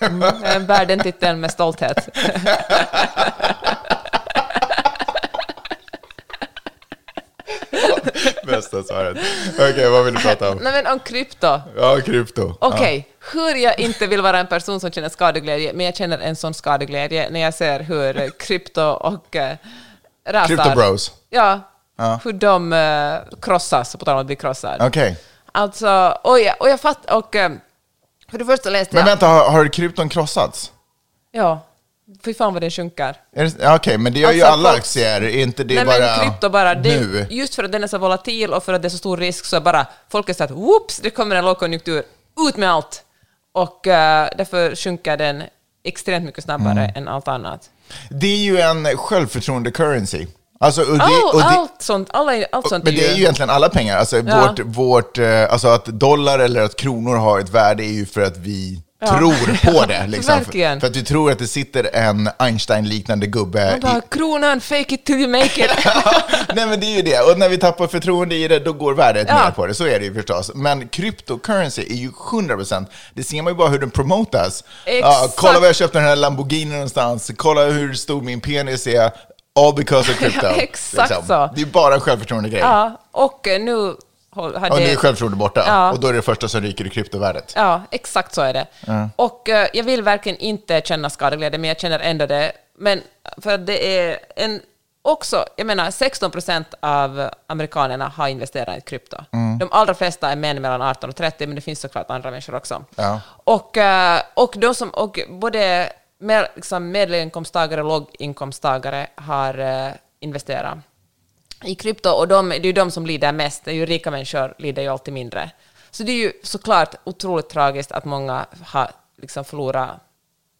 Jag bär den titeln med stolthet. Bästa svaret. Okej, vad vill du prata om? Nej men om krypto. Ja, krypto. Okej, hur jag inte vill vara en person som känner skadeglädje, men jag känner en sån skadeglädje när jag ser hur krypto och eh, rasar... Krypto bros. Ja, Ja. hur de eh, krossas, på tal om att bli krossade. Okej. Alltså, och jag, och jag fattar, och eh, för det första läste Men jag... vänta, har, har krypton krossats? Ja, fy fan vad den sjunkar. Är det- ja, Okej, men det gör ju Alltså, alla folk- aktier, är inte det Nej bara men krypto bara, det, nu? just för att den är så volatil och för att det är så stor risk så bara folk är så att whoops, det kommer en lågkonjunktur, ut med allt! Och eh, därför sjunker den extremt mycket snabbare Mm. än allt annat. Det är ju en självförtroende-currency. Alltså, och det, och det, allt sånt, alla, allt sånt men det är ju egentligen alla pengar. Alltså, Ja. vårt, vårt, eh, alltså att dollar eller att kronor har ett värde är ju för att vi Ja. tror på det. Liksom. För, för att vi tror att det sitter en Einstein-liknande gubbe Man bara, i, kronan, fake it till you make it. Nej men det är ju det, och när vi tappar förtroende i det, då går värdet Ja. ner på det. Så är det ju förstås. Men cryptocurrency är ju 100%, det ser man ju bara hur den promotas. Ja, kolla vad jag köpte den här Lamborghini någonstans, kolla hur stor min penis är, all because of crypto. Liksom. exakt så. Det är bara en självförtroende-grej. ja, och eh, nu har Och nu är självförtroende borta, Ja. och då är det första som ryker i kryptovärdet. Ja, exakt så är det. Och eh, jag vill verkligen inte känna skadeglädje, men jag känner ändå det. Men för det är en... Också, jag menar 16 procent av amerikanerna har investerat i krypto. De allra flesta är män mellan 18 och 30, men det finns såklart andra människor också. Ja. Och, eh, och, de som, och både med, liksom medelinkomsttagare och låginkomsttagare har eh, investerat i krypto och de, det är ju de som lider mest. Det är ju rika människor lider ju alltid mindre. Så det är ju såklart otroligt tragiskt att många har liksom förlorat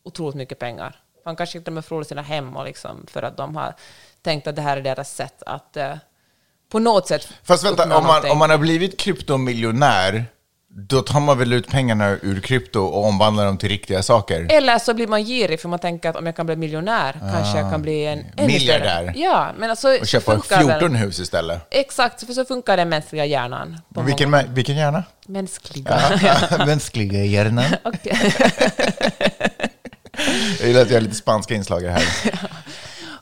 otroligt mycket pengar. Man kanske inte har förlorat sina hem och liksom för att de har tänkt att det här är deras sätt att eh, på något sätt Fast vänta, om man, någonting. om man har blivit kryptomiljonär, då tar man väl ut pengarna ur krypto och omvandlar dem till riktiga saker? Eller så blir man girig för man tänker att om jag kan bli miljonär kanske jag kan bli en ännu Ah, Miljardär. Ja, men alltså Och köpa funkar väl- 14 hus istället? Exakt, för så funkar den mänskliga hjärnan. På Vilken, många- vilken hjärna? mänskliga. Mänskliga hjärnan. Jag gillar att jag har lite spanska inslag här.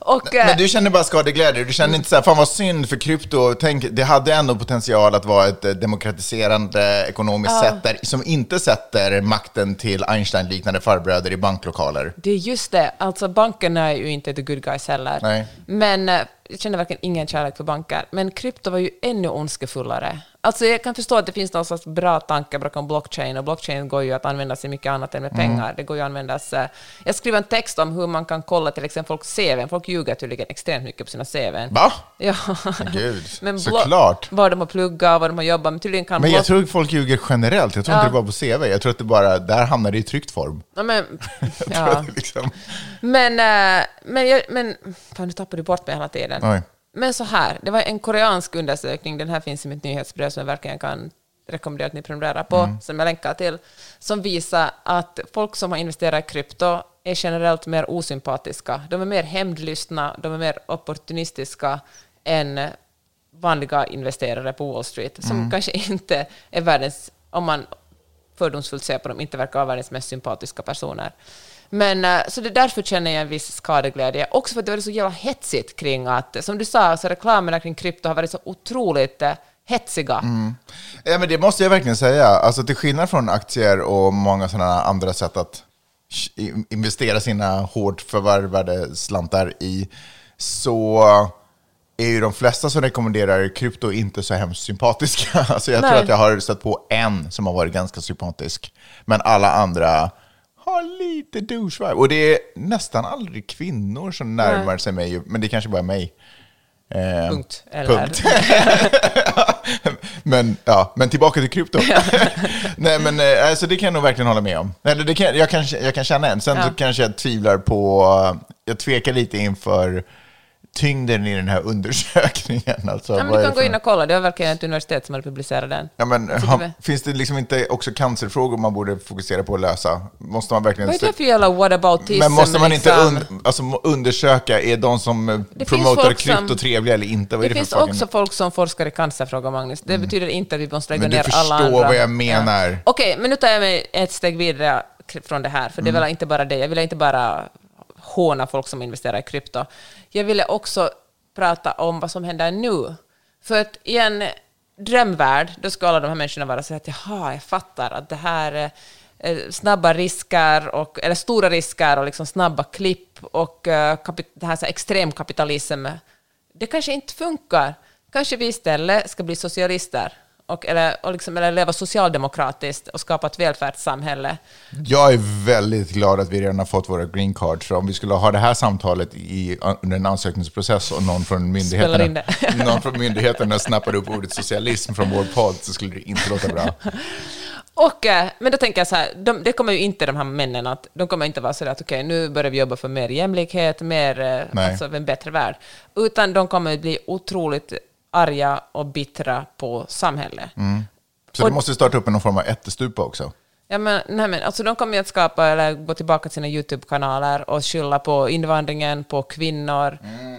Och, eh, Men du känner bara skadeglädje, du känner inte så här, fan vad synd för krypto, tänk, det hade ändå potential att vara ett eh, demokratiserande ekonomiskt sätt där, som inte sätter makten till Einstein-liknande farbröder i banklokaler. Det är just det. Alltså bankerna är ju inte the good guys heller. Nej. Men eh, jag känner verkligen ingen kärlek för banker. Men krypto var ju ännu ondskefullare. Alltså jag kan förstå att det finns någon sorts bra tanke bakom blockchain och blockchain går ju att användas i mycket annat än med Mm. pengar. Det går ju att användas... Jag skrev en text om hur man kan kolla till exempel folks CV. Folk ljuger tydligen extremt mycket på sina CV. Va? Ja. Gud, blo- såklart. Vad de har pluggat, vad de har jobbat med. Tydligen kan Men jag tror folk ljuger generellt, jag tror Ja. inte det bara på CV, jag tror att det bara, där hamnar det i tryckt form. Ja, men, ja. liksom, Men, eh, men, jag, men fan, nu tappar du bort mig hela tiden. Oj. Men så här, det var en koreansk undersökning, den här finns i mitt nyhetsbrev som jag verkligen kan rekommendera att ni prenumererar på, Mm. som jag länkar till, som visar att folk som har investerat i krypto är generellt mer osympatiska. De är mer hämndlystna, de är mer opportunistiska än vanliga investerare på Wall Street, som Mm. kanske inte är världens, om man fördomsfullt ser på dem, inte verkar vara världens mest sympatiska personer. Men eh, så det därför känner jag en viss skadeglädje. Också för att det var så jävla hetsigt kring att, som du sa, så reklamerna kring krypto har varit så otroligt eh, hetsiga. Ja, men det måste jag verkligen säga. Alltså, till skillnad från aktier och många sådana andra sätt att investera sina hårt förvärvade slantar i, så är ju de flesta som rekommenderar krypto inte så hemskt sympatiska. Alltså jag tror Nej. att jag har stött på en som har varit ganska sympatisk. Men alla andra har lite douche Och det är nästan aldrig kvinnor som närmar sig mig, men det kanske bara är mig. Eh, Punkt. Eller? Punkt. men, ja, men tillbaka till krypto. Nej, men eh, alltså, det kan jag nog verkligen hålla med om. Eller det kan, jag, kan, jag kan känna en. Sen Ja. så kanske jag tvivlar på, jag tvekar lite inför tyngden i den här undersökningen. Alltså, Ja, men du kan det gå in och kolla, det var verkligen ett universitet som hade publicerat den. Ja, men, ha, finns det liksom inte också cancerfrågor man borde fokusera på att lösa? Måste man verkligen... Vad är det för jävla whataboutism? men måste man inte liksom? un, alltså, undersöka, är de som eh, finns promotar folk som- krypto trevliga eller inte? Vad Det det, finns fucking- också folk som forskar i cancerfrågor, Magnus. Det betyder inte att vi måste lägga Men du ner alla förstår andra. vad jag menar. Ja. Okej, men nu tar jag mig ett steg vidare från det här, för det är Mm. väl inte bara det. Jag vill inte bara håna folk som investerar i krypto. Jag ville också prata om vad som händer nu. För att i en drömvärld, då ska alla de här människorna vara så att jaha, jag fattar att det här är eh, snabba risker, och, eller stora risker och liksom snabba klipp och eh, det här så här extremkapitalism, det kanske inte funkar. Kanske vi istället ska bli socialister och, eller, och liksom, eller leva socialdemokratiskt och skapa ett välfärdssamhälle. Jag är väldigt glad att vi redan har fått våra green cards. Om vi skulle ha det här samtalet i, under en ansökningsprocess och någon från myndigheterna, någon från myndigheterna snappade upp ordet socialism från vår podd så skulle det inte låta bra. Och, eh, men då tänker jag så här, de, det kommer ju inte de här männen att, de kommer inte vara så att okej, nu börjar vi jobba för mer jämlikhet, mer, eh, Nej. alltså en bättre värld. Utan de kommer att bli otroligt arga och bittra på samhället. Så Och- du måste starta upp någon form av ättestupa också. Ja, men, nej, men, alltså, de kommer ju att skapa, eller gå tillbaka till sina YouTube-kanaler och skylla på invandringen, på kvinnor,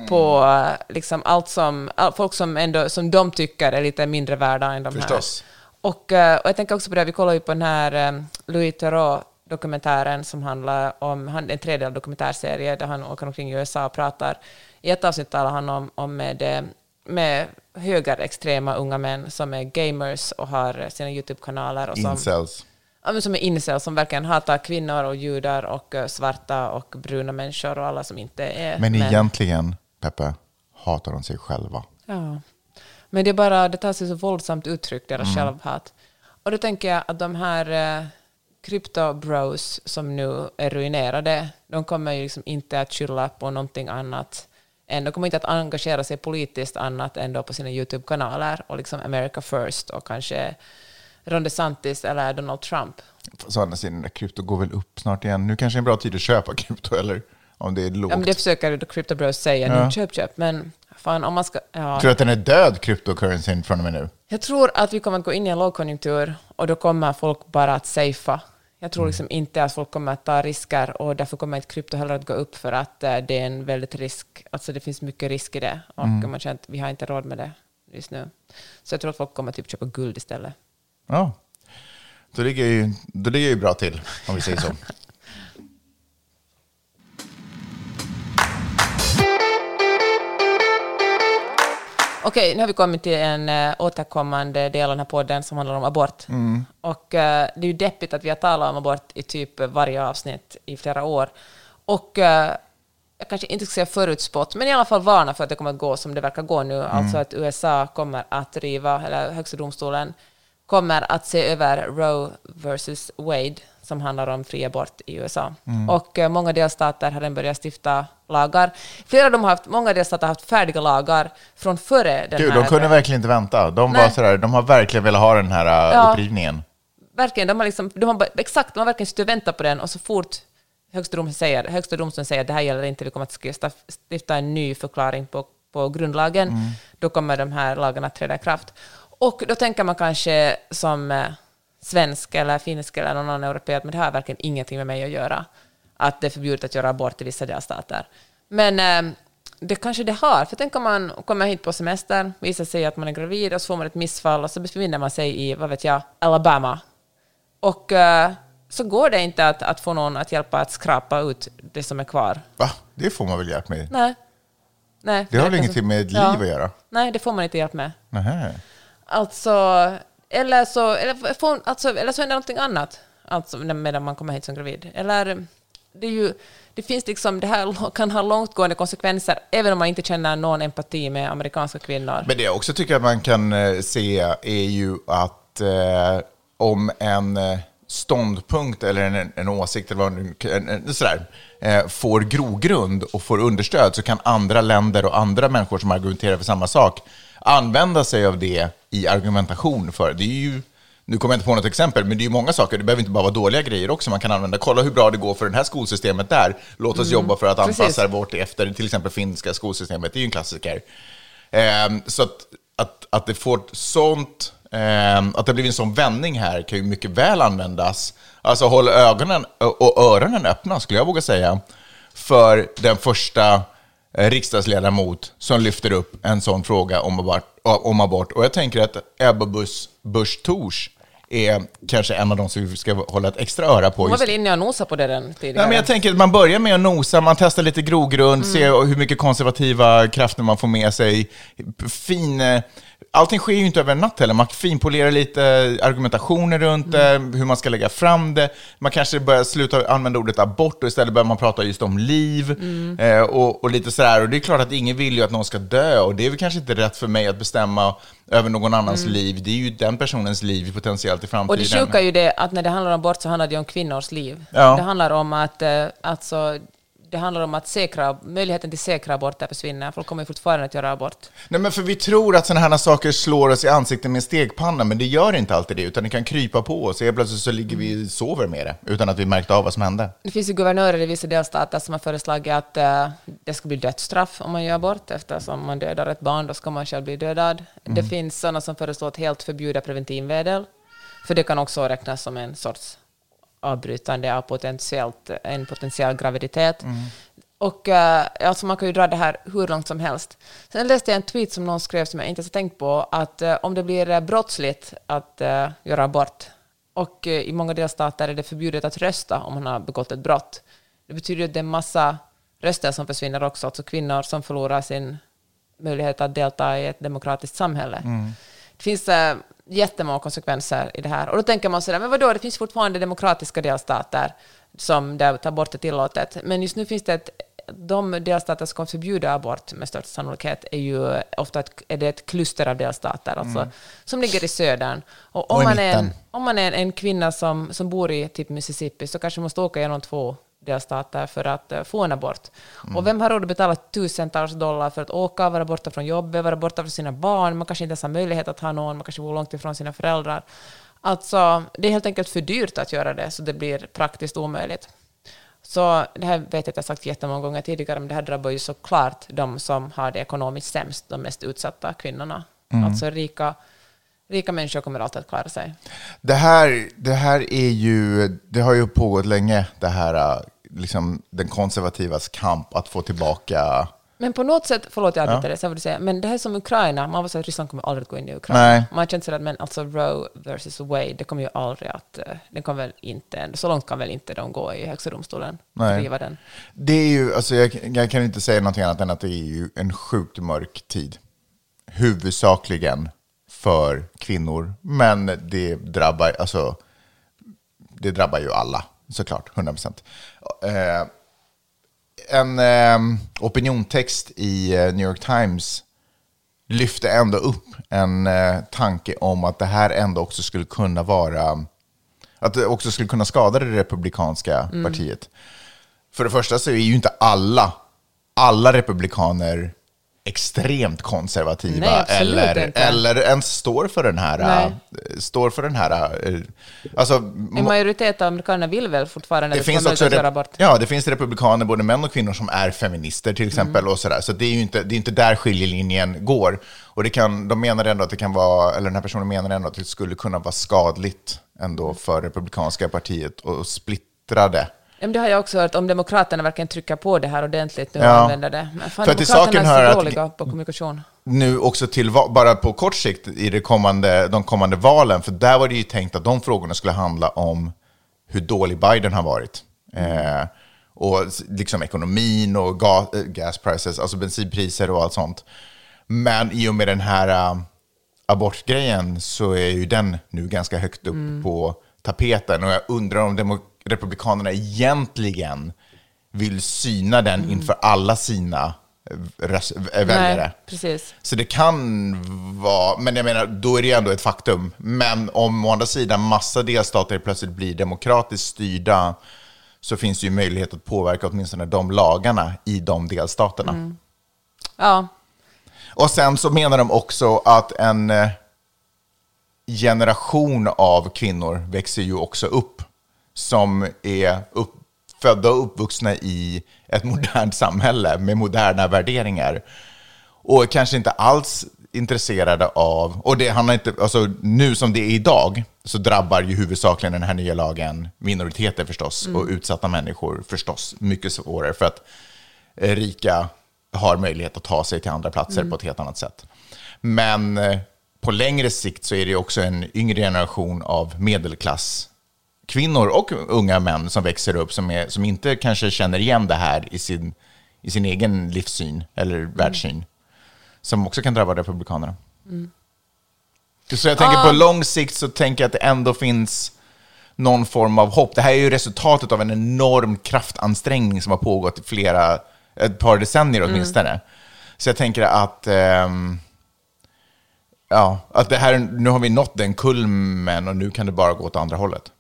på eh, liksom allt som, all, folk som, ändå, som de tycker är lite mindre värda än de Förstås. här. Och, eh, och jag tänker också på det, vi kollar ju på den här um, Louis Theroux-dokumentären som handlar om, han, en tredjedel dokumentärserie där han åker omkring i USA och pratar. I ett avsnitt talar han om, om med, eh, med högerextrema unga män som är gamers och har sina YouTube-kanaler. och som- Incels. ja, som är incel, som verkligen hatar kvinnor och judar och eh, svarta och bruna människor och alla som inte är Men män. egentligen, Peppe, hatar de sig själva. Ja. Men det är bara, det tar sig så våldsamt uttryck, deras Mm. självhat. Och då tänker jag att de här eh, krypto-bros som nu är ruinerade, de kommer ju liksom inte att skylla på någonting annat än, de kommer inte att engagera sig politiskt annat än då på sina YouTube-kanaler och liksom America First och kanske Ron DeSantis eller Donald Trump. Så andra sidan, krypto går väl upp snart igen. Nu kanske är en bra tid att köpa krypto, eller? Om det är lågt. Ja, men det försöker Crypto Bros säga Ja. nu, köp, köp. Men fan, om man ska... Ja. Tror du att den är död, cryptocurrencyn, från och med nu? Jag tror att vi kommer att gå in i en lågkonjunktur och då kommer folk bara att safea. Jag tror liksom inte att folk kommer att ta risker och därför kommer inte krypto heller att gå upp för att eh, det är en väldigt risk, alltså det finns mycket risk i det och man känner att vi har inte råd med det just nu. Så jag tror att folk kommer typ köpa guld istället. Ja. Då ligger ju, då ligger ju bra till, om vi säger så. Okej, nu har vi kommit till en äh, återkommande del av den här podden som handlar om abort. Och äh, det är ju deppigt att vi har talat om abort i typ varje avsnitt i flera år. Och äh, jag kanske inte ska säga förutspått, men i alla fall varna för att det kommer att gå som det verkar gå nu. Alltså att USA kommer att riva, eller högsta domstolen kommer att se över Roe versus Wade som handlar om fri abort i USA. Och eh, många delstater har redan börjat stifta lagar. Flera av dem har haft, många delstater har haft färdiga lagar från före den Gud, här... de kunde verkligen inte vänta. De, var sådär, de har verkligen velat ha den här uh, Ja. upprivningen. Verkligen, de har, liksom, de har exakt, de har verkligen suttit och väntat på den och så fort högsta domstolen säger, högsta domstolen säger att det här gäller inte, vi kommer att stifta, en ny förklaring på, på grundlagen, Mm. då kommer de här lagarna att träda i kraft. Och då tänker man kanske som eh, svensk eller finsk eller någon annan europé men det har verkligen ingenting med mig att göra. Att det är förbjudet att göra abort i vissa delstater. Men eh, det kanske det har. För tänk om man kommer hit på semester, visar sig att man är gravid och så får man ett missfall och så befinner man sig i, vad vet jag, Alabama. Och eh, så går det inte att, att få någon att hjälpa att skrapa ut det som är kvar. Va? Det får man väl hjälp med? Nej. Nej. Det har väl ingenting med liv Ja. att göra? Nej, det får man inte hjälp med. Nähä. Alltså, eller så, eller, får, alltså, eller så händer någonting annat alltså, medan man kommer hit som gravid. Eller mm, det är ju det finns liksom, det här kan ha långtgående konsekvenser, även om man inte känner någon empati med amerikanska kvinnor. Men det jag också tycker att man kan eh, se är ju att eh, om en eh, ståndpunkt eller en, en åsikt eller vad en, en, sådär, eh, får grogrund och får understöd så kan andra länder och andra människor som argumenterar för samma sak använda sig av det i argumentation för. Det är ju nu kommer jag inte på något exempel, men det är ju många saker. Det behöver inte bara vara dåliga grejer också man kan använda. Kolla hur bra det går för det här skolsystemet där. Låt oss mm. jobba för att anpassa Precis. vårt efter till exempel finska skolsystemet. Det är ju en klassiker. Eh, så att, att, att det får sånt, eh, att det blir en sån vändning här kan ju mycket väl användas. Alltså håll ögonen och öronen öppna, skulle jag våga säga, för den första riksdagsledamot som lyfter upp en sån fråga om abort. Om abort. Och jag tänker att Ebba Busch Thors är kanske en av de som vi ska hålla ett extra öra på. Hon var väl inne och nosade på det den tidigare? Nej, men jag tänker att man börjar med att nosa, man testar lite grogrund, mm. ser hur mycket konservativa krafter man får med sig. Fin eh, allting sker ju inte över en natt heller. Man finpolerar lite argumentationer runt det, mm. hur man ska lägga fram det. Man kanske börjar sluta använda ordet abort och istället börjar man prata just om liv mm. eh, och, och, lite sådär. Och det är klart att ingen vill ju att någon ska dö och det är väl kanske inte rätt för mig att bestämma över någon annans mm. liv. Det är ju den personens liv potentiellt i framtiden. Och det sjuka är ju det att när det handlar om abort så handlar det om kvinnors liv. Ja. Det handlar om att eh, alltså, det handlar om att säkra, möjligheten till säkra aborter försvinner. Folk kommer fortfarande att göra abort. Nej, men för vi tror att sådana här saker slår oss i ansiktet med en stegpanna, men det gör inte alltid det, utan det kan krypa på oss. Helt plötsligt så ligger vi och sover med det, utan att vi märkte av vad som hände. Det finns ju guvernörer i vissa delstater som har föreslagit att uh, det ska bli dödsstraff om man gör abort, eftersom man dödar ett barn, då ska man själv bli dödad. Mm. Det finns sådana som föreslår att helt förbjuda preventivmedel, för det kan också räknas som en sorts avbrytande av potentiellt, en potentiell graviditet. Mm. Och uh, alltså man kan ju dra det här hur långt som helst. Sen läste jag en tweet som någon skrev som jag inte ens tänkt på, att uh, om det blir uh, brottsligt att uh, göra abort, och i många delstater är det förbjudet att rösta om man har begått ett brott, det betyder att det är en massa röster som försvinner också, alltså kvinnor som förlorar sin möjlighet att delta i ett demokratiskt samhälle. Mm. Det finns jättemånga konsekvenser i det här. Och då tänker man sådär, men vadå, det finns fortfarande demokratiska delstater som där tar bort är tillåtet. Men just nu finns det ett de delstater som kommer förbjuda abort med största sannolikhet är ju ofta ett, är det ett kluster av delstater, alltså, mm. som ligger i södern. Och om, och man, är en, om man är en kvinna som, som bor i typ Mississippi så kanske man måste åka genom två delstater för att uh, få en abort. Mm. Och vem har råd att betala tusentals dollar för att åka, vara borta från jobbet, vara borta från sina barn, man kanske inte ens har möjlighet att ha någon, man kanske bor långt ifrån sina föräldrar. Alltså, det är helt enkelt för dyrt att göra det, så det blir praktiskt omöjligt. Så det här vet jag att jag sagt jättemånga gånger tidigare, men det här drabbar ju såklart de som har det ekonomiskt sämst, de mest utsatta kvinnorna. Mm. Alltså rika, rika människor kommer alltid att klara sig. Det här, det här är ju, det har ju pågått länge, det här, liksom, den konservativas kamp att få tillbaka men på något sätt, förlåt jag avbryter ja. det, vill säga, men det här är som Ukraina, man var så att Ryssland kommer aldrig att gå in i Ukraina. Nej. Man känt sådär, men alltså Roe versus Wade, det kommer ju aldrig att, eh, det kommer väl inte, så långt kan väl inte de gå i Högsta domstolen, driva den. Det är ju, alltså jag, jag, kan inte säga någonting annat än att det är ju en sjukt mörk tid. Huvudsakligen för kvinnor, men det drabbar, alltså, det drabbar ju alla, såklart, 100 procent. Eh, en eh, opiniontext i eh, New York Times lyfte ändå upp en eh, tanke om att det här ändå också skulle kunna vara, att det också skulle kunna skada det republikanska mm. partiet. För det första så är ju inte alla, alla republikaner extremt konservativa Nej, eller, eller ens står för den här... Nej. Står för den här eh, alltså, en majoritet av amerikanerna vill väl fortfarande det finns också abort? Ja, det finns republikaner, både män och kvinnor, som är feminister till exempel. Mm. och sådär. Så det är ju inte, det är inte där skiljelinjen går. Och det kan, de menar ändå att det kan vara, eller den här personen menar ändå att det skulle kunna vara skadligt ändå för republikanska partiet att splittra det det har jag också hört, om Demokraterna verkligen trycker på det här ordentligt nu och använder det. Men fan, För att Demokraterna är så dåliga på kommunikation. Nu också till, bara på kort sikt i det kommande, de kommande valen, för där var det ju tänkt att de frågorna skulle handla om hur dålig Biden har varit. Eh, och liksom ekonomin och gas, eh, gas prices, alltså bensinpriser och allt sånt. Men i och med den här uh, abortgrejen så är ju den nu ganska högt upp mm. på tapeten. Och jag undrar om republikanerna egentligen vill syna den inför alla sina eh, eh, väljare. Nej, precis. Så det kan vara, men jag menar, då är det ändå ett faktum. Men om å andra sidan massa delstater plötsligt blir demokratiskt styrda så finns det ju möjlighet att påverka åtminstone de lagarna i de delstaterna. Ja, Och sen så menar de också att en eh, generation av kvinnor växer ju också upp som är upp, födda och uppvuxna i ett modernt samhälle med moderna värderingar. Och kanske inte alls intresserade av, och det handlar inte, alltså nu som det är idag, så drabbar ju huvudsakligen den här nya lagen minoriteter förstås, och utsatta människor förstås mycket svårare, för att eh, rika har möjlighet att ta sig till andra platser på ett helt annat sätt. Men eh, på längre sikt så är det också en yngre generation av medelklass kvinnor och unga män som växer upp som, är, som inte kanske känner igen det här i sin, i sin egen livssyn eller världssyn. Som också kan drabba republikanerna. Så jag tänker på lång sikt så tänker jag att det ändå finns någon form av hopp. Det här är ju resultatet av en enorm kraftansträngning som har pågått i flera, ett par decennier åtminstone. Så jag tänker att, ehm, ja, att det här, nu har vi nått den kulmen och nu kan det bara gå åt andra hållet.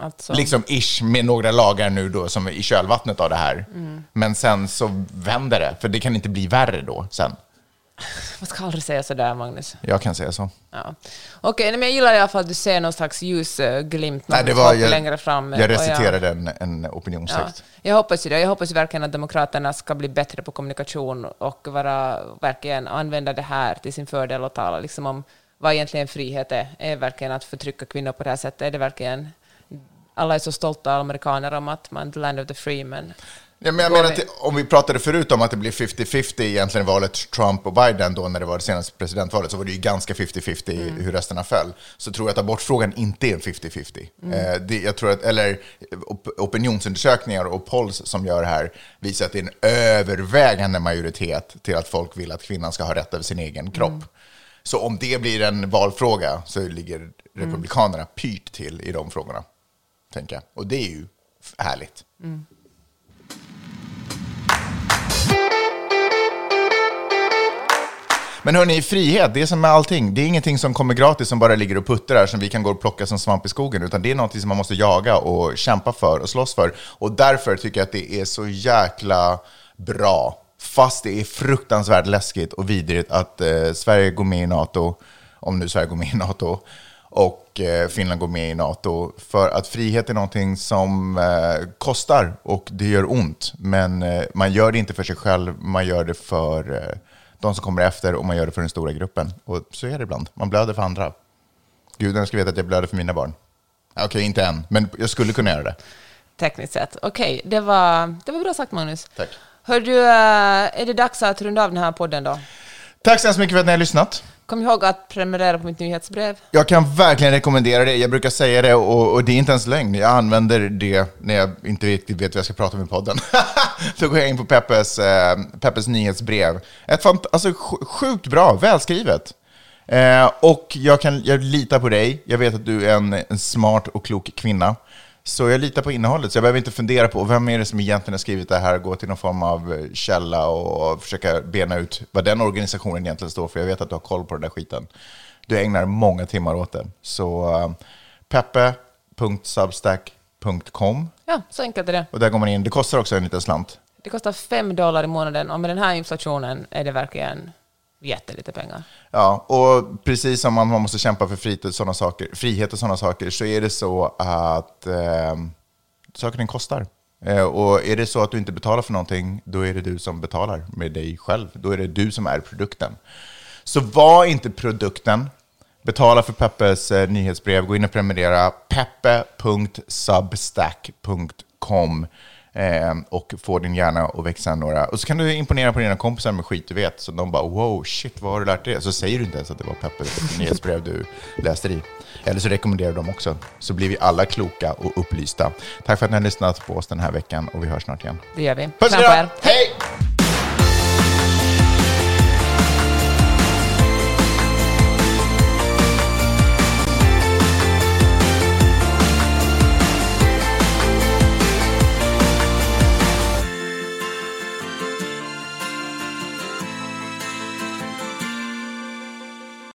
Alltså. Liksom ish med några lagar nu då som är i kölvattnet av det här. Men sen så vänder det, för det kan inte bli värre då sen. Man ska aldrig säga sådär, Magnus. Jag kan säga så. Ja. Okej, nej, men jag gillar i alla fall att du ser någon slags ljusglimt Nej, det var, jag, längre fram. jag reciterade en, en Ja, opinionstext. jag hoppas ju det. Jag hoppas verkligen att Demokraterna ska bli bättre på kommunikation och vara, verkligen använda det här till sin fördel och tala liksom om vad egentligen frihet är. Är verkligen att förtrycka kvinnor på det här sättet? Är det verkligen... Alla är så stolta amerikaner om att man the land of the free, men... Ja, men jag menar att om vi pratade förut om att det blir 50-50 egentligen valet Trump och Biden då när det var det senaste presidentvalet så var det ju ganska 50-50 Mm. hur rösterna föll. Så tror jag att abortfrågan inte är en 50-50. Mm. Eh, det, jag tror att, eller op opinionsundersökningar och polls som gör det här visar att det är en övervägande majoritet till att folk vill att kvinnan ska ha rätt över sin egen kropp. Mm. Så om det blir en valfråga så ligger Republikanerna pyrt till i de frågorna. Tänker jag. Och det är ju härligt. Men hörni, frihet, det är som med allting. Det är ingenting som kommer gratis som bara ligger och puttrar som vi kan gå och plocka som svamp i skogen, utan det är någonting som man måste jaga och kämpa för och slåss för. Och därför tycker jag att det är så jäkla bra, fast det är fruktansvärt läskigt och vidrigt att eh, Sverige går med i NATO, om nu Sverige går med i NATO, och eh, Finland går med i NATO. För att frihet är någonting som eh, kostar och det gör ont. Men eh, man gör det inte för sig själv, man gör det för eh, de som kommer efter och man gör det för den stora gruppen. Och så är det ibland. Man blöder för andra. Gudarna ska veta att jag blöder för mina barn. Okej, inte än, men jag skulle kunna göra det. Tekniskt sett. Okej, det, var, det var bra sagt, Magnus. Tack. Hör du, eh, är det dags att runda av den här podden då? Tack så hemskt mycket för att ni har lyssnat. Kom ihåg att prenumerera på mitt nyhetsbrev. Jag kan verkligen rekommendera det. Jag brukar säga det och, och det är inte ens lögn. Jag använder det när jag inte riktigt vet vad jag ska prata om i podden. Då går jag in på Peppes, eh, Peppes nyhetsbrev. Ett fant- alltså, sj- sjukt bra, välskrivet. Eh, och jag, kan, jag litar på dig. Jag vet att du är en, en smart och klok kvinna. Så jag litar på innehållet, så jag behöver inte fundera på vem är det som egentligen har skrivit det här, gå till någon form av eh, källa och försöka bena ut vad den organisationen egentligen står för. Jag vet att du har koll på den där skiten. Du ägnar många timmar åt det. Så uh, peppe.substack.com Ja, så enkelt är det. och där går man in. Det kostar också en liten slant. Det kostar fem dollar i månaden och med den här inflationen är det verkligen jättelite pengar. Ja, och precis som man, måste kämpa för frihet och sådana saker, frihet och sådana saker så är det så att eh, saker och ting kostar. Eh, och är det så att du inte betalar för någonting, då är det du som betalar med dig själv. Då är det du som är produkten. Så var inte produkten. Betala för Peppes eh, nyhetsbrev. Gå in och prenumerera. peppe.substack.com eh, och få din hjärna att växa några. Och så kan du imponera på dina kompisar med skit du vet. Så de bara wow, shit, vad har du lärt dig? Så säger du inte ens att det var Peppes nyhetsbrev du läste i. Eller så rekommenderar du dem också. Så blir vi alla kloka och upplysta. Tack för att ni har lyssnat på oss den här veckan och vi hörs snart igen. Det gör vi. Puss på er. Hej!